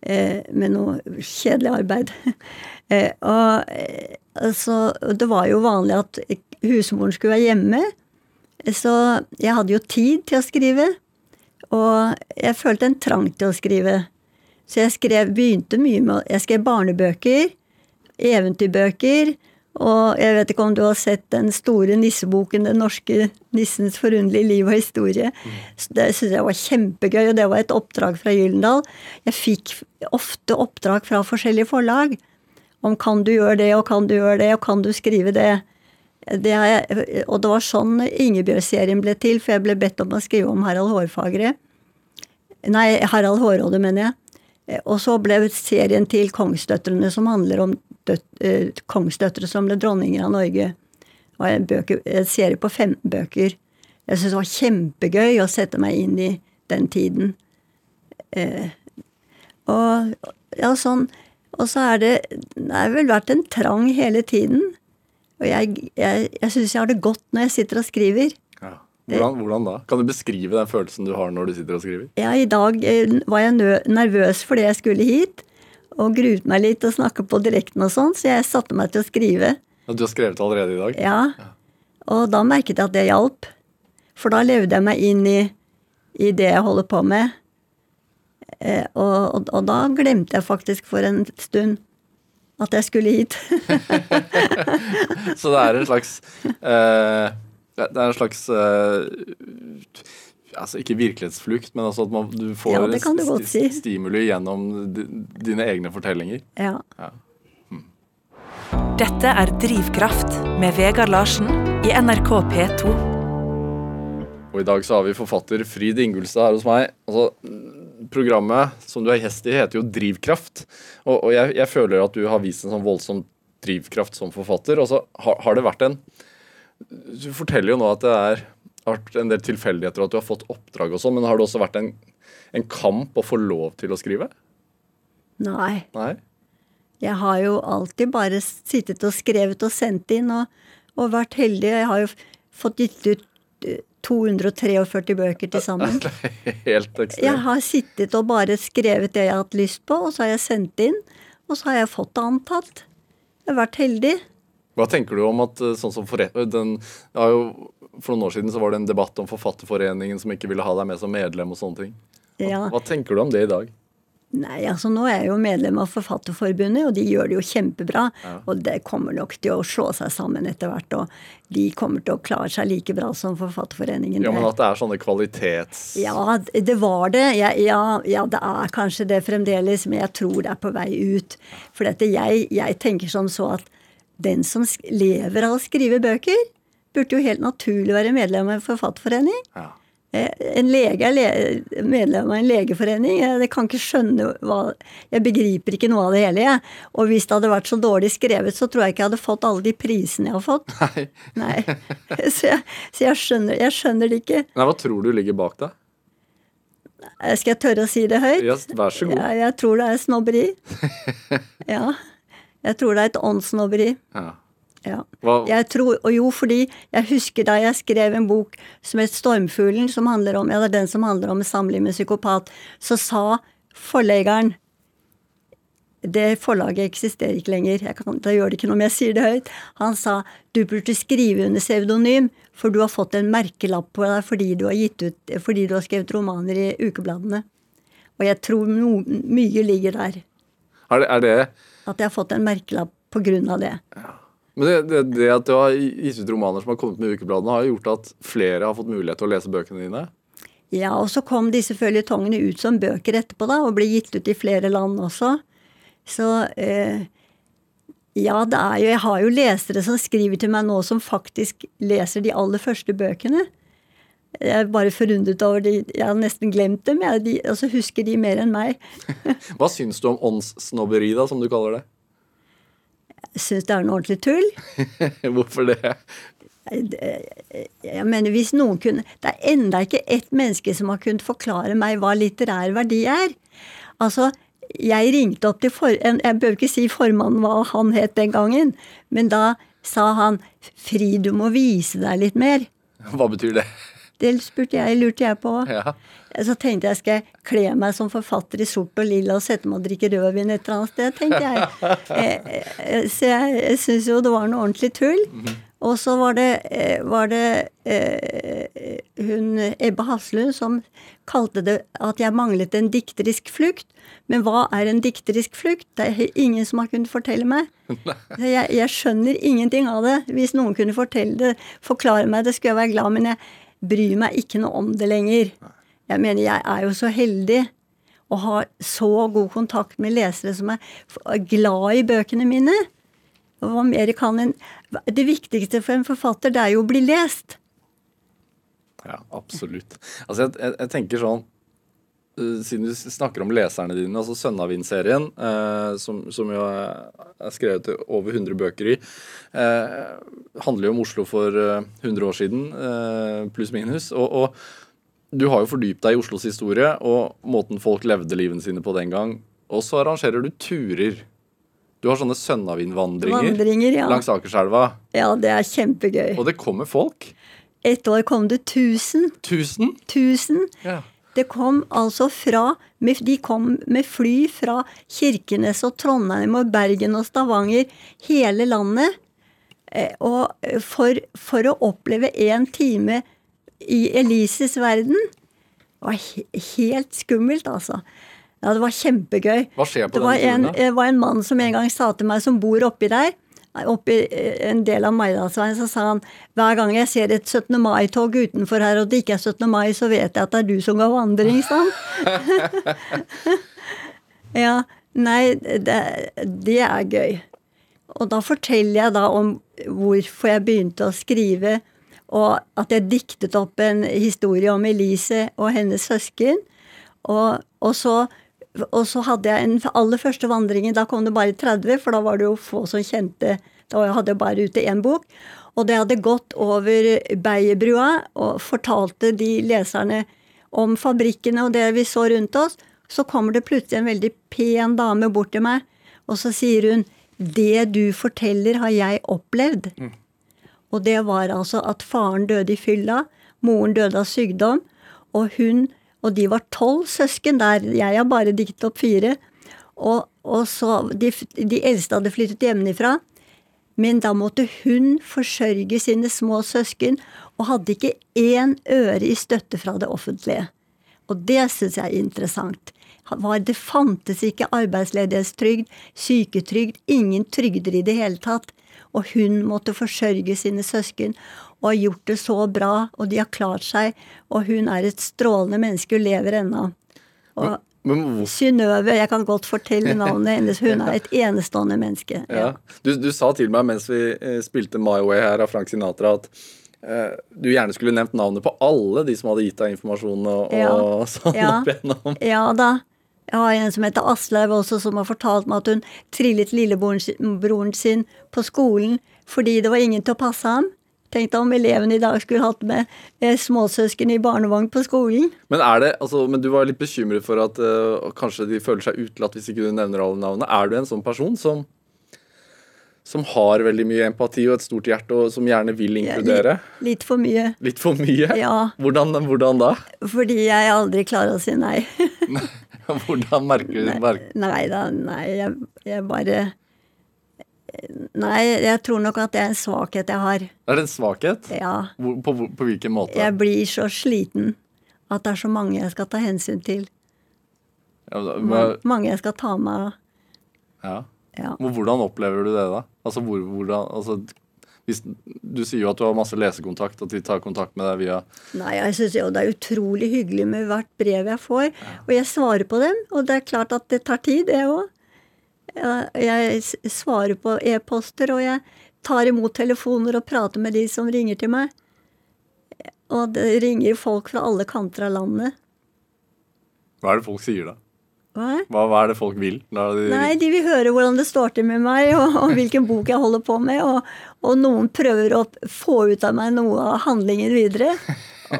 eh, med noe kjedelig arbeid. eh, og eh, så Det var jo vanlig at husmoren skulle være hjemme. Så jeg hadde jo tid til å skrive. Og jeg følte en trang til å skrive. Så jeg skrev, begynte mye med Jeg skrev barnebøker, eventyrbøker, og jeg vet ikke om du har sett den store nisseboken 'Den norske nissens forunderlige liv og historie'. Så det syns jeg var kjempegøy, og det var et oppdrag fra Gyldendal. Jeg fikk ofte oppdrag fra forskjellige forlag om kan du gjøre det, og kan du gjøre det, og kan du skrive det. Det jeg, og det var sånn Ingebjørg-serien ble til, for jeg ble bedt om å skrive om Harald Hårfagre. Nei, Harald Hårråde, mener jeg. Og så ble serien til Kongsdøtrene, som handler om døt, eh, kongsdøtre som ble dronninger av Norge. Det var en, bøker, en serie på 15 bøker. Jeg syntes det var kjempegøy å sette meg inn i den tiden. Eh, og ja, sånn. Og så er det Det har vel vært en trang hele tiden. Og jeg, jeg, jeg syns jeg har det godt når jeg sitter og skriver. Ja. Hvordan, hvordan da? Kan du beskrive den følelsen du har når du sitter og skriver? Ja, I dag eh, var jeg nervøs fordi jeg skulle hit, og gruet meg litt og snakke på direkten og sånn, så jeg satte meg til å skrive. Ja, Du har skrevet allerede i dag? Ja. Og da merket jeg at det hjalp. For da levde jeg meg inn i, i det jeg holder på med. Eh, og, og, og da glemte jeg faktisk for en stund at jeg skulle hit. Så det er en slags eh, Det det er en slags eh, Altså ikke virkelighetsflukt, men altså at man, du får Ja, du st stimuli gjennom dine egne fortellinger. ja. Dette er Drivkraft med Vegard Larsen i NRK P2. Og i dag så har vi forfatter Frid Ingulstad her hos meg. Altså, programmet som du er gjest i, heter jo Drivkraft. Og, og jeg, jeg føler at du har vist en sånn voldsom drivkraft som forfatter. Og så har, har det vært en Du forteller jo nå at det er, vært en del tilfeldigheter, og at du har fått oppdrag og sånn, men har det også vært en, en kamp å få lov til å skrive? Nei. Nei? Jeg har jo alltid bare sittet og skrevet og sendt inn, og, og vært heldig. Jeg har jo fått gitt ut 243 bøker til sammen. Helt ekstremt. Jeg har sittet og bare skrevet det jeg har hatt lyst på, og så har jeg sendt inn, og så har jeg fått det antatt. Jeg har vært heldig. Hva tenker du om at eh, sånn som for, den, ja, jo, For noen år siden så var det en debatt om Forfatterforeningen som ikke ville ha deg med som medlem og sånne ting. Hva, Ja. hva tenker du om det i dag? Nei, altså nå er jeg jo medlem av Forfatterforbundet, og de gjør det jo kjempebra. Og det kommer nok til å slå seg sammen etter hvert, og de kommer til å klare seg like bra som Forfatterforeningen. Ja, men at det er sånne kvalitets... Ja, det var det. Ja, ja, ja, det er kanskje det fremdeles, men jeg tror det er på vei ut. For dette, jeg, jeg tenker som så at den som lever av å skrive bøker, burde jo helt naturlig være medlem av en forfatterforening. Ja. Eh, En lege er medlem av en legeforening. Jeg kan ikke skjønne hva Jeg begriper ikke noe av det hele, jeg. Og hvis det hadde vært så dårlig skrevet, så tror jeg ikke jeg hadde fått alle de prisene jeg har fått. Nei. Nei. Så jeg, så jeg, skjønner, jeg skjønner det ikke. Nei, Hva tror du ligger bak det? Eh, Skal jeg tørre å si det høyt? Ja, vær så god. jeg, jeg tror det er snobberi. ja. Jeg tror det er et åndssnobberi. Ja. Ja. Jeg tror, og jo, fordi jeg husker da jeg skrev en bok som het 'Stormfuglen', som handler om, ja, det er den som handler om samliv med psykopat, så sa forleggeren Det forlaget eksisterer ikke lenger, jeg kan, da gjør det ikke noe om jeg sier det høyt. Han sa du burde skrive under pseudonym, for du har fått en merkelapp på deg fordi du har, ut, fordi du har skrevet romaner i ukebladene. Og jeg tror no, mye ligger der. er, det, er det At jeg har fått en merkelapp på grunn av det. Men det, det, det at du har gitt ut romaner som har kommet med ukebladene, har gjort at flere har fått mulighet til å lese bøkene dine? Ja, og så kom disse føljetongene ut som bøker etterpå, da, og ble gitt ut i flere land også. Så eh, ja, det er jo Jeg har jo lesere som skriver til meg nå som faktisk leser de aller første bøkene. Jeg er bare forundret over de Jeg har nesten glemt dem, jeg, de, og så husker de mer enn meg. Hva syns du om åndssnobberi, da, som du kaller det? Syns det er noe ordentlig tull. Hvorfor det? Jeg mener, hvis noen kunne Det er enda ikke ett menneske som har kunnet forklare meg hva litterær verdi er. Altså, jeg ringte opp til for, Jeg bør ikke si formannen hva han het den gangen, men da sa han Fri, du må vise deg litt mer. Hva betyr det? Det spurte jeg, lurte jeg på. Ja. Så tenkte jeg skal jeg kle meg som forfatter i sort og lilla og sette meg og drikke rødvin et eller annet sted, tenkte jeg. Eh, eh, Så jeg, jeg syns jo det var noe ordentlig tull. Og så var det, eh, var det eh, hun Ebbe Haslund som kalte det at jeg manglet en dikterisk flukt. Men hva er en dikterisk flukt? Det er ingen som har kunnet fortelle meg. Jeg, jeg skjønner ingenting av det. Hvis noen kunne fortelle det, forklare meg det, skulle jeg være glad, men jeg bryr meg ikke noe om det lenger. Jeg mener, jeg er jo så heldig å ha så god kontakt med lesere som er glad i bøkene mine. Hva mer kan en Det viktigste for en forfatter, det er jo å bli lest. Ja, absolutt. Altså, jeg, jeg, jeg tenker sånn Siden du snakker om leserne dine, altså Sønnavind-serien, eh, som, som jo er, skrevet over 100 bøker i, eh, handler jo om Oslo for eh, 100 år siden, eh, pluss minus. Og, og du har jo fordypt deg i Oslos historie og måten folk levde livene sine på den gang. Og så arrangerer du turer. Du har sånne Sønnavind-vandringer Vandringer, ja. langs Akerselva. Ja, det er kjempegøy. Og det kommer folk. Et år kom det 1000. Tusen. 1000. Ja. Det kom altså fra De kom med fly fra Kirkenes og Trondheim og Bergen og Stavanger, hele landet. Eh, Og for, for å oppleve en time i Elises verden Det var helt skummelt, altså. Ja, det var kjempegøy. Hva skjer på det var en, det var en mann som en gang sa til meg, som bor oppi der, oppi eh, en del av Maridalsveien, så sa han hver gang jeg ser et 17. mai-tog utenfor her, og det ikke er 17. mai, så vet jeg at det er du som går vandring, sa han. ja, nei, det, det er gøy. Og da forteller jeg da om hvorfor jeg begynte å skrive, og at jeg diktet opp en historie om Elise og hennes søsken. Og, og, så, og så hadde jeg en aller første vandringen, da kom det bare 30, for da var det jo få som kjente Da hadde jeg bare ute én bok. Og det hadde gått over Beierbrua og fortalte de leserne om fabrikkene og det vi så rundt oss. Så kommer det plutselig en veldig pen dame bort til meg, og så sier hun Det du forteller, har jeg opplevd. Og det var altså at faren døde i fylla, moren døde av sykdom, og hun Og de var tolv søsken der, jeg har bare diktet opp fire. Og, og så de, de eldste hadde flyttet hjemmefra. Men da måtte hun forsørge sine små søsken, og hadde ikke én øre i støtte fra det offentlige. Og det syns jeg er interessant. Det fantes ikke arbeidsledighetstrygd, syketrygd, ingen trygder i det hele tatt. Og hun måtte forsørge sine søsken, og har gjort det så bra, og de har klart seg, og hun er et strålende menneske, hun lever ennå. Og Synnøve, jeg kan godt fortelle navnet hennes, hun er et enestående menneske. Ja. Du, du sa til meg mens vi eh, spilte My Way her av Frank Sinatra, at uh, du gjerne skulle nevnt navnet på alle de som hadde gitt deg informasjon og, Ja. og sånn Ja. opp igjennom. Ja da. Jeg har en som heter Aslaug også, som har fortalt meg at hun trillet lillebroren sin på skolen fordi det var ingen til å passe ham. Tenk deg om elevene i dag skulle hatt med eh, småsøsken i barnevogn på skolen. Men er det, altså, men du var litt bekymret for at uh, kanskje de føler seg utelatt hvis ikke du nevner alle navnene. Er du en sånn person som, som har veldig mye empati og et stort hjerte, og som gjerne vil Ja, inkludere? Litt, litt for mye. Litt for mye? Ja. Hvordan, hvordan da? Fordi jeg aldri klarer å si nei. Hvordan merker du det? Nei da, nei, jeg, jeg bare Nei, jeg tror nok at det er en svakhet jeg har. Er det en svakhet? Ja. Hvor, på, på hvilken måte? Jeg blir så sliten at det er så mange jeg skal ta hensyn til. Ja, Ma- Mange jeg skal ta meg av. ja. Ja. Men Hvordan opplever du det, da? Altså, hvor, hvordan, altså, hvis, du sier jo at du har masse lesekontakt, at de tar kontakt med deg via Nei, jeg syns jo det er utrolig hyggelig med hvert brev jeg får. Og jeg svarer på dem, og det er klart at det tar tid, det òg. Jeg svarer på e-poster, og jeg tar imot telefoner og prater med de som ringer til meg. Og det ringer folk fra alle kanter av landet. Hva er det folk sier, da? Hva? Hva, hva er det folk vil? de, Nei, de vil høre hvordan det står til med meg, og, og hvilken bok jeg holder på med. Og, og noen prøver å få ut av meg noe av handlingen videre.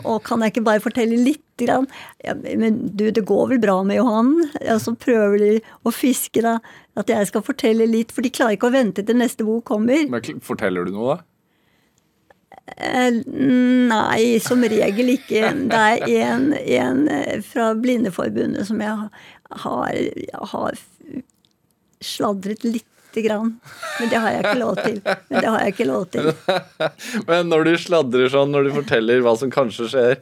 Og kan jeg ikke bare fortelle litt? Grann? Ja, men du, det går vel bra med Johan? Og så prøver de å fiske da, at jeg skal fortelle litt, for de klarer ikke å vente til neste bok kommer. Men Forteller du noe, da? Eh, Nei, som regel ikke. Det er en, en eh, fra Blindeforbundet som jeg har, har sladret lite grann. Men det har jeg ikke lov til. Men det har jeg ikke lov til. Men når du sladrer sånn, når du forteller hva som kanskje skjer,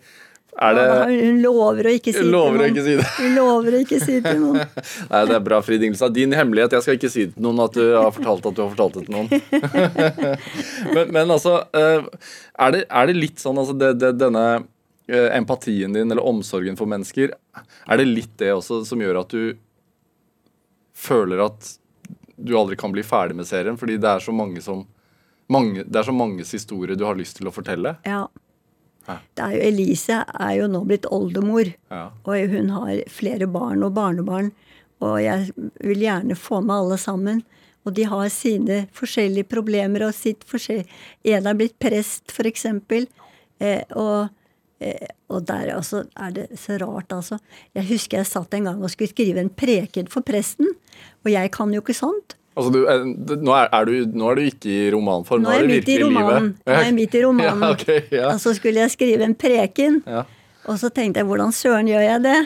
er det Hun lover å ikke si Lover det til ikke noen. si det. Hun lover å ikke si til noen. Nei, det er bra, Frid Ingelstad. Din hemmelighet. Jeg skal ikke si det til noen at du har fortalt at du har fortalt det til noen. men, men altså, eh, er det, er det litt sånn altså det, det, denne eh, empatien din eller omsorgen for mennesker, er det litt det også som gjør at du føler at du aldri kan bli ferdig med serien? Fordi det er så mange som mange, Det er så manges historier du har lyst til å fortelle. Ja. Det er jo, Elise er jo nå blitt oldemor, Ja. og hun har flere barn og barnebarn. Og jeg vil gjerne få med alle sammen. Og de har sine forskjellige problemer og sitt forskjell... En er blitt prest, eksempel. Eh, og, og der altså, er det så rart, altså. Jeg husker jeg satt en gang og skulle skrive en preken for presten. Og jeg kan jo ikke sånt. Altså, du, eh, nå, er, er du, nå er du ikke i romanform, Nå er det midt i virkelig romanen. livet. Nå er jeg midt i romanen. Ja, okay, ja. Og så skulle jeg skrive en preken. Ja. Og så tenkte jeg, hvordan søren gjør jeg det?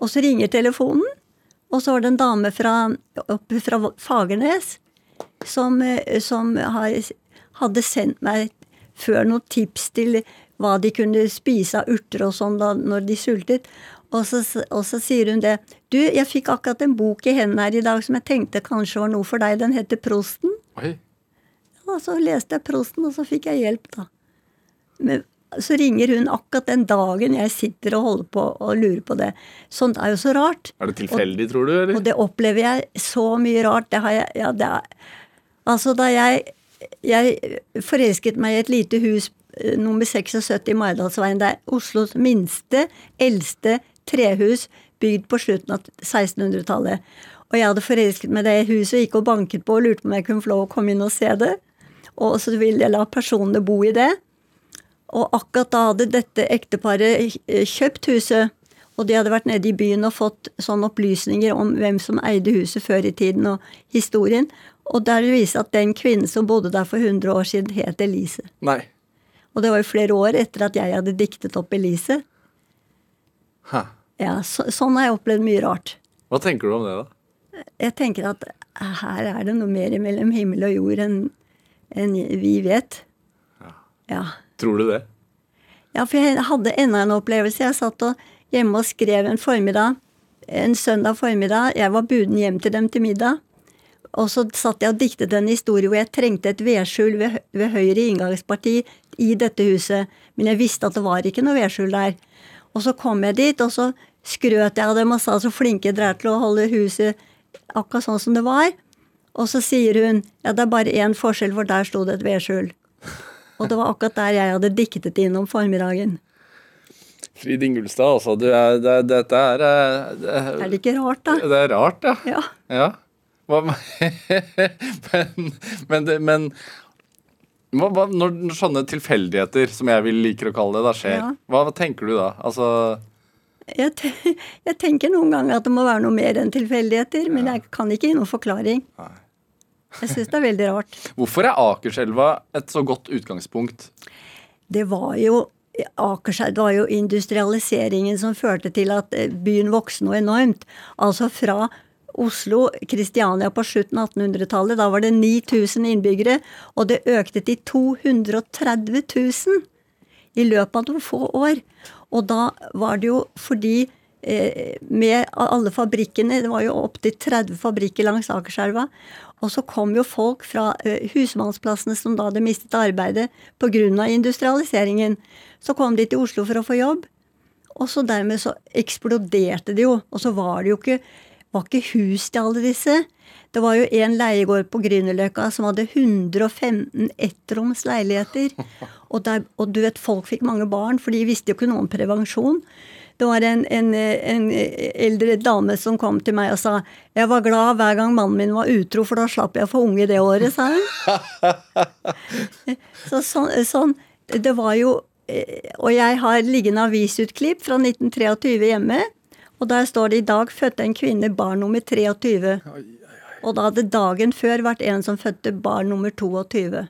Og så ringer telefonen, og så var det en dame fra, oppe fra Fagernes som, eh, som har, hadde sendt meg før noen tips til hva de kunne spise av urter og sånn da når de sultet. Og så, og så sier hun det. Du, jeg fikk akkurat en bok i hendene her i dag som jeg tenkte kanskje var noe for deg. Den heter Prosten. Oi. Og så leste jeg Prosten, og så fikk jeg hjelp, da. Men så ringer hun akkurat den dagen jeg sitter og holder på og lurer på det. Sånt er jo så rart. Er det tilfeldig, tror du? eller? Og det opplever jeg så mye rart. Det har jeg Ja, det er Altså, da jeg Jeg forelsket meg i et lite hus nummer 76 i Maridalsveien. Det er Oslos minste, eldste trehus bygd på slutten av 1600-tallet. Og jeg hadde forelsket meg det huset gikk og banket på og lurte på om jeg kunne få lov å komme inn og se det. Og så ville jeg la personene bo i det. Og akkurat da hadde dette ekteparet eh, kjøpt huset. Og de hadde vært nede i byen og fått sånne opplysninger om hvem som eide huset før i tiden, og historien. Og der viste at den kvinnen som bodde der for 100 år siden, het Elise. Nei. Og det var jo flere år etter at jeg hadde diktet opp Elise. Hæ. Ja, så, Sånn har jeg opplevd mye rart. Hva tenker du om det, da? Jeg tenker at her er det noe mer mellom himmel og jord enn en vi vet. Ja. Tror du det? Ja, for jeg hadde enda en opplevelse. Jeg satt og hjemme og skrev en formiddag. En søndag formiddag. Jeg var buden hjem til dem til middag. Og så satt jeg og diktet en historie hvor jeg trengte et vedskjul ved, ved høyre inngangsparti i dette huset. Men jeg visste at det var ikke noe vedskjul der. Og så kom jeg dit, og så skrøt jeg av dem og sa så flinke dere er til å holde huset akkurat sånn som det var. Og så sier hun ja, det er bare én forskjell, for der sto det et vedskjul. Og det var akkurat der jeg hadde diktet inn om formiddagen. Frid Ingulstad, altså. Du er, det, dette er det, det, Er det ikke rart, da? det er rart, ja. Ja. Ja. Men, men, det, men Hva, når når sånne tilfeldigheter, som jeg vil liker å kalle det, da skjer, Ja. hva, hva tenker du da? Altså, Jeg, te jeg tenker noen ganger at det må være noe mer enn tilfeldigheter, men jeg kan ikke gi noen forklaring. Nei. Jeg syns det er veldig rart. hvorfor er Akerselva et så godt utgangspunkt? Det var jo Akerselv var jo industrialiseringen som førte til at eh, byen vokste noe enormt. Altså fra Oslo, Kristiania på slutten av 1800-tallet, da var det 9000 innbyggere, og det økte til 230 000 i løpet av noen få år. Og da var det jo fordi eh, med alle fabrikkene, det var jo opptil 30 fabrikker langs Akerselva, og så kom jo folk fra eh, husmannsplassene som da hadde mistet arbeidet pga. industrialiseringen. Så kom de til Oslo for å få jobb, og så dermed så eksploderte det jo. Og så var det jo ikke, var ikke hus til alle disse. Det var jo en leiegård på Grünerløkka som hadde 115 ettroms leiligheter. Og, der, og du vet, folk fikk mange barn, for de visste jo ikke noe om prevensjon. Det var en, en, en eldre dame som kom til meg og sa jeg var glad hver gang mannen min var utro, for da slapp jeg å få unge det året, sa hun. Så sånn, sånn Det var jo eh, Og jeg har liggende avisutklipp fra 1923 hjemme. Og der står det i dag fødte en kvinne barn nummer 23. Og da hadde dagen før vært en som fødte barn nummer 22.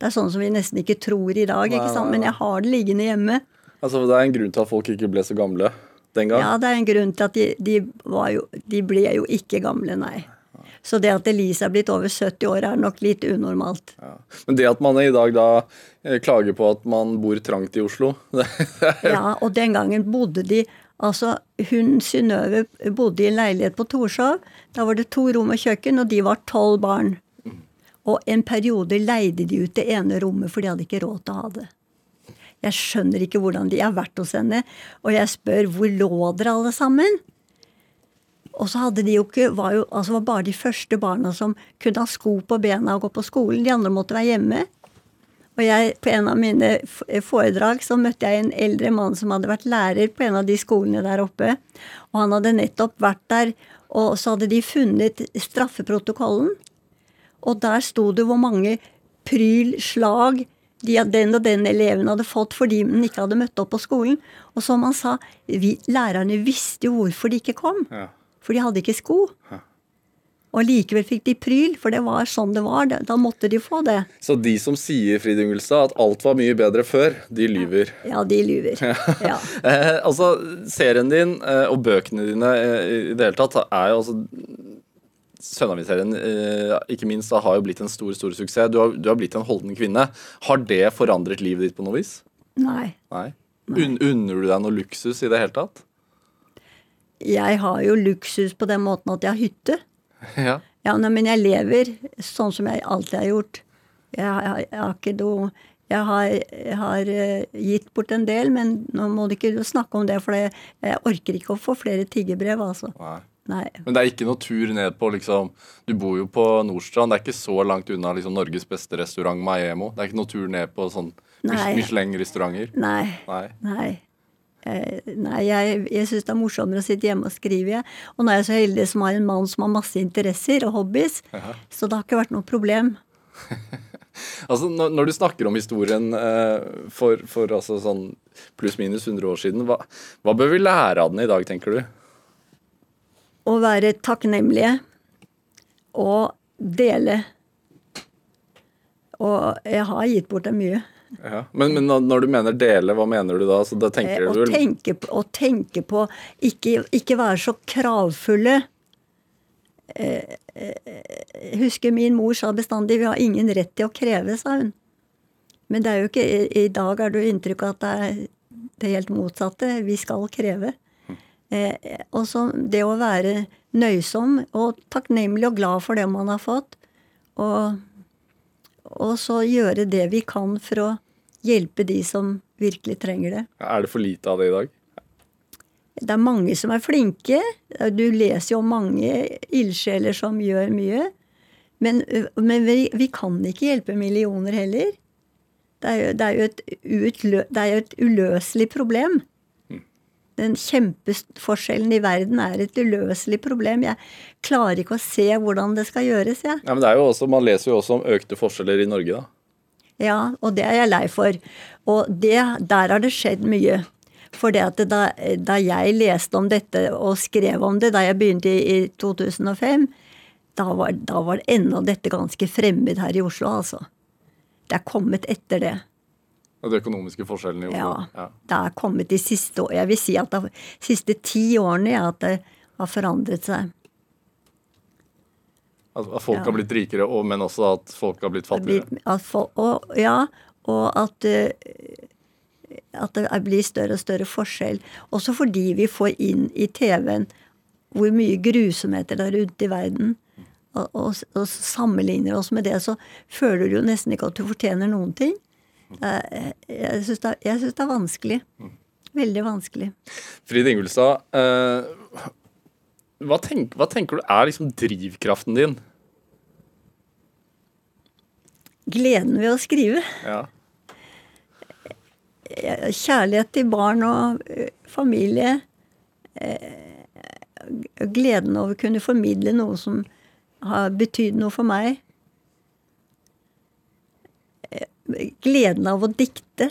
Det er sånn som vi nesten ikke tror i dag, ikke sant? men jeg har det liggende hjemme. Altså, Det er en grunn til at folk ikke ble så gamle den gang. Ja, det er en grunn til at de, de, var jo, de ble jo ikke gamle, nei. Så det at Elise er blitt over 70 år, er nok litt unormalt. Ja. Men det at man i dag da eh, klager på at man bor trangt i Oslo det, Ja, og den gangen bodde de Altså, hun Synnøve bodde i en leilighet på Torshov. Da var det to rom og kjøkken, og de var tolv barn. Og en periode leide de ut det ene rommet, for de hadde ikke råd til å ha det. Jeg skjønner ikke hvordan de har vært hos henne, og jeg spør hvor lå dere alle sammen? Og så hadde de jo ikke, var jo, altså var bare de første barna som kunne ha sko på bena og gå på skolen. De andre måtte være hjemme. Og jeg, på en av mine foredrag så møtte jeg en eldre mann som hadde vært lærer på en av de skolene der oppe. Og han hadde nettopp vært der, og så hadde de funnet straffeprotokollen. Og der sto det hvor mange pryl, slag de, den og den eleven hadde fått fordi den ikke hadde møtt opp på skolen. Og som han sa, vi, lærerne visste jo hvorfor de ikke kom. Ja. For de hadde ikke sko. Og likevel fikk de pryl, for det var sånn det var. Da måtte de få det. Så de som sier Frid Ungelstad, at alt var mye bedre før, de lyver. Ja, de lyver. Ja. Eh, altså, Serien din eh, og bøkene dine eh, i det hele tatt er jo altså Sønnavi-serien eh, ikke minst da, har jo blitt en stor stor suksess. Du har, du har blitt en holden kvinne. Har det forandret livet ditt på noe vis? Nei. Nei. Un unner du deg noe luksus i det hele tatt? Jeg har jo luksus på den måten at jeg har hytte. ja. Ja, men jeg lever sånn som jeg alltid har gjort. Jeg, jeg, jeg har ikke noe Jeg har, jeg har eh, gitt bort en del, men nå må du ikke snakke om det, for jeg orker ikke å få flere tiggerbrev, altså. Nei. Nei. Men det er ikke noe tur ned på liksom Du bor jo på Nordstrand. Det er ikke så langt unna liksom Norges beste restaurant, Maemo. Det er ikke noe tur ned på sånn Mich- Michelin-restauranter. Nei. Nei. Nei. Eh, Nei, jeg, jeg syns det er morsommere å sitte hjemme og skrive. jeg. Og nå er jeg så heldig som har en mann som har masse interesser og hobbies, så det har ikke vært noe problem. Altså, når, når du snakker om historien eh, for, for altså, sånn pluss-minus 100 år siden, hva, hva bør vi lære av den i dag, tenker du? Å være takknemlige og dele. Og jeg har gitt bort det mye. Ja. Men, men når- du mener dele, hva mener du da? Altså, da Eh, Å du tenke, på- å tenke på ikke, ikke være så kravfulle. Eh, eh, husker min mor sa bestandig 'vi har ingen rett til å kreve', sa hun. Men det er jo ikke, i, i dag er det jo inntrykk av at det er det helt motsatte. Vi skal kreve. Eh, og så det å være nøysom og takknemlig og glad for det man har fått. Og, og så gjøre det vi kan for å hjelpe de som virkelig trenger det. Er det for lite av det i dag? Det er mange som er flinke. Du leser jo om mange ildsjeler som gjør mye. Men, men vi, vi kan ikke hjelpe millioner heller. Det er jo, det er jo, et, utlø, det er jo et uløselig problem. Den kjempeforskjellen i verden er et uløselig problem. Jeg klarer ikke å se hvordan det skal gjøres, jeg. Ja, men det er jo også, Man leser jo også om økte forskjeller i Norge, da. Ja, og det er jeg lei for. Og det, der har det skjedd mye. For det at da, da jeg leste om dette og skrev om det da jeg begynte i, i 2005, da var, da var ennå dette ganske fremmed her i Oslo, altså. Det er kommet etter det. De økonomiske forskjellene i Oslo. Ja. Det er kommet de siste år Jeg vil si at de siste ti årene ja, at det har forandret seg. At at folk Ja. har blitt rikere, og, men også at folk har blitt fattigere. At folk, og, ja, og at, eh, at det blir større og større forskjell. Også fordi vi får inn i TV-en hvor mye grusomheter det er rundt i verden. Og, og, og sammenligner oss med det, så føler du jo nesten ikke at du fortjener noen ting. Det er- Jeg syns det, det er vanskelig. Veldig vanskelig. Frid Ingulstad, eh, hva, tenk, hva tenker du er liksom drivkraften din? Gleden ved å skrive. Ja. Eh, Kjærlighet til barn og eh, familie. eh, Gleden over å kunne formidle noe som har betydd noe for meg. Eh, Gleden av å dikte.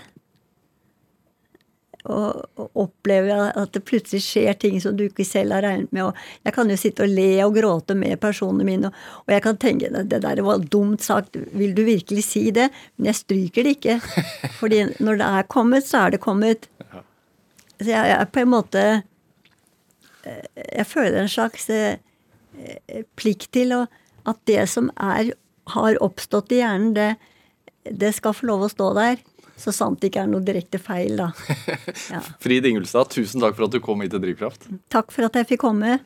Og, og oppleve at det plutselig skjer ting som du ikke selv har regnet med. Og jeg kan jo sitte og le og gråte med personene mine, og, og jeg kan tenke det der var dumt sagt, vil du virkelig si det? Men jeg stryker det ikke. Fordi når det er kommet, så er det kommet. Så jeg er på en måte eh, Jeg føler en slags eh, eh, plikt til å, at det som er, har oppstått i hjernen, det, det skal få lov å stå der. Så sant det ikke er noe direkte feil, da. Ja. Frid Ingulstad, tusen takk for at du kom hit til Drivkraft. Takk for at jeg fikk komme.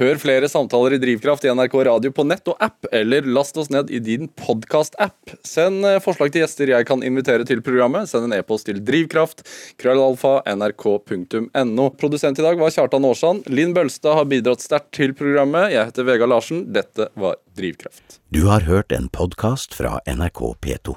Hør flere samtaler i Drivkraft i NRK Radio på nett og app, eller last oss ned i din podkast-app. Send eh, forslag til gjester jeg kan invitere til programmet. Send en e-post til drivkraft. Krøllalfa. nrk.no. Produsent i dag var Kjartan Aarsand. Linn Bølstad har bidratt sterkt til programmet. Jeg heter Vegard Larsen. Dette var Drivkraft. Du har hørt en podkast fra NRK P2.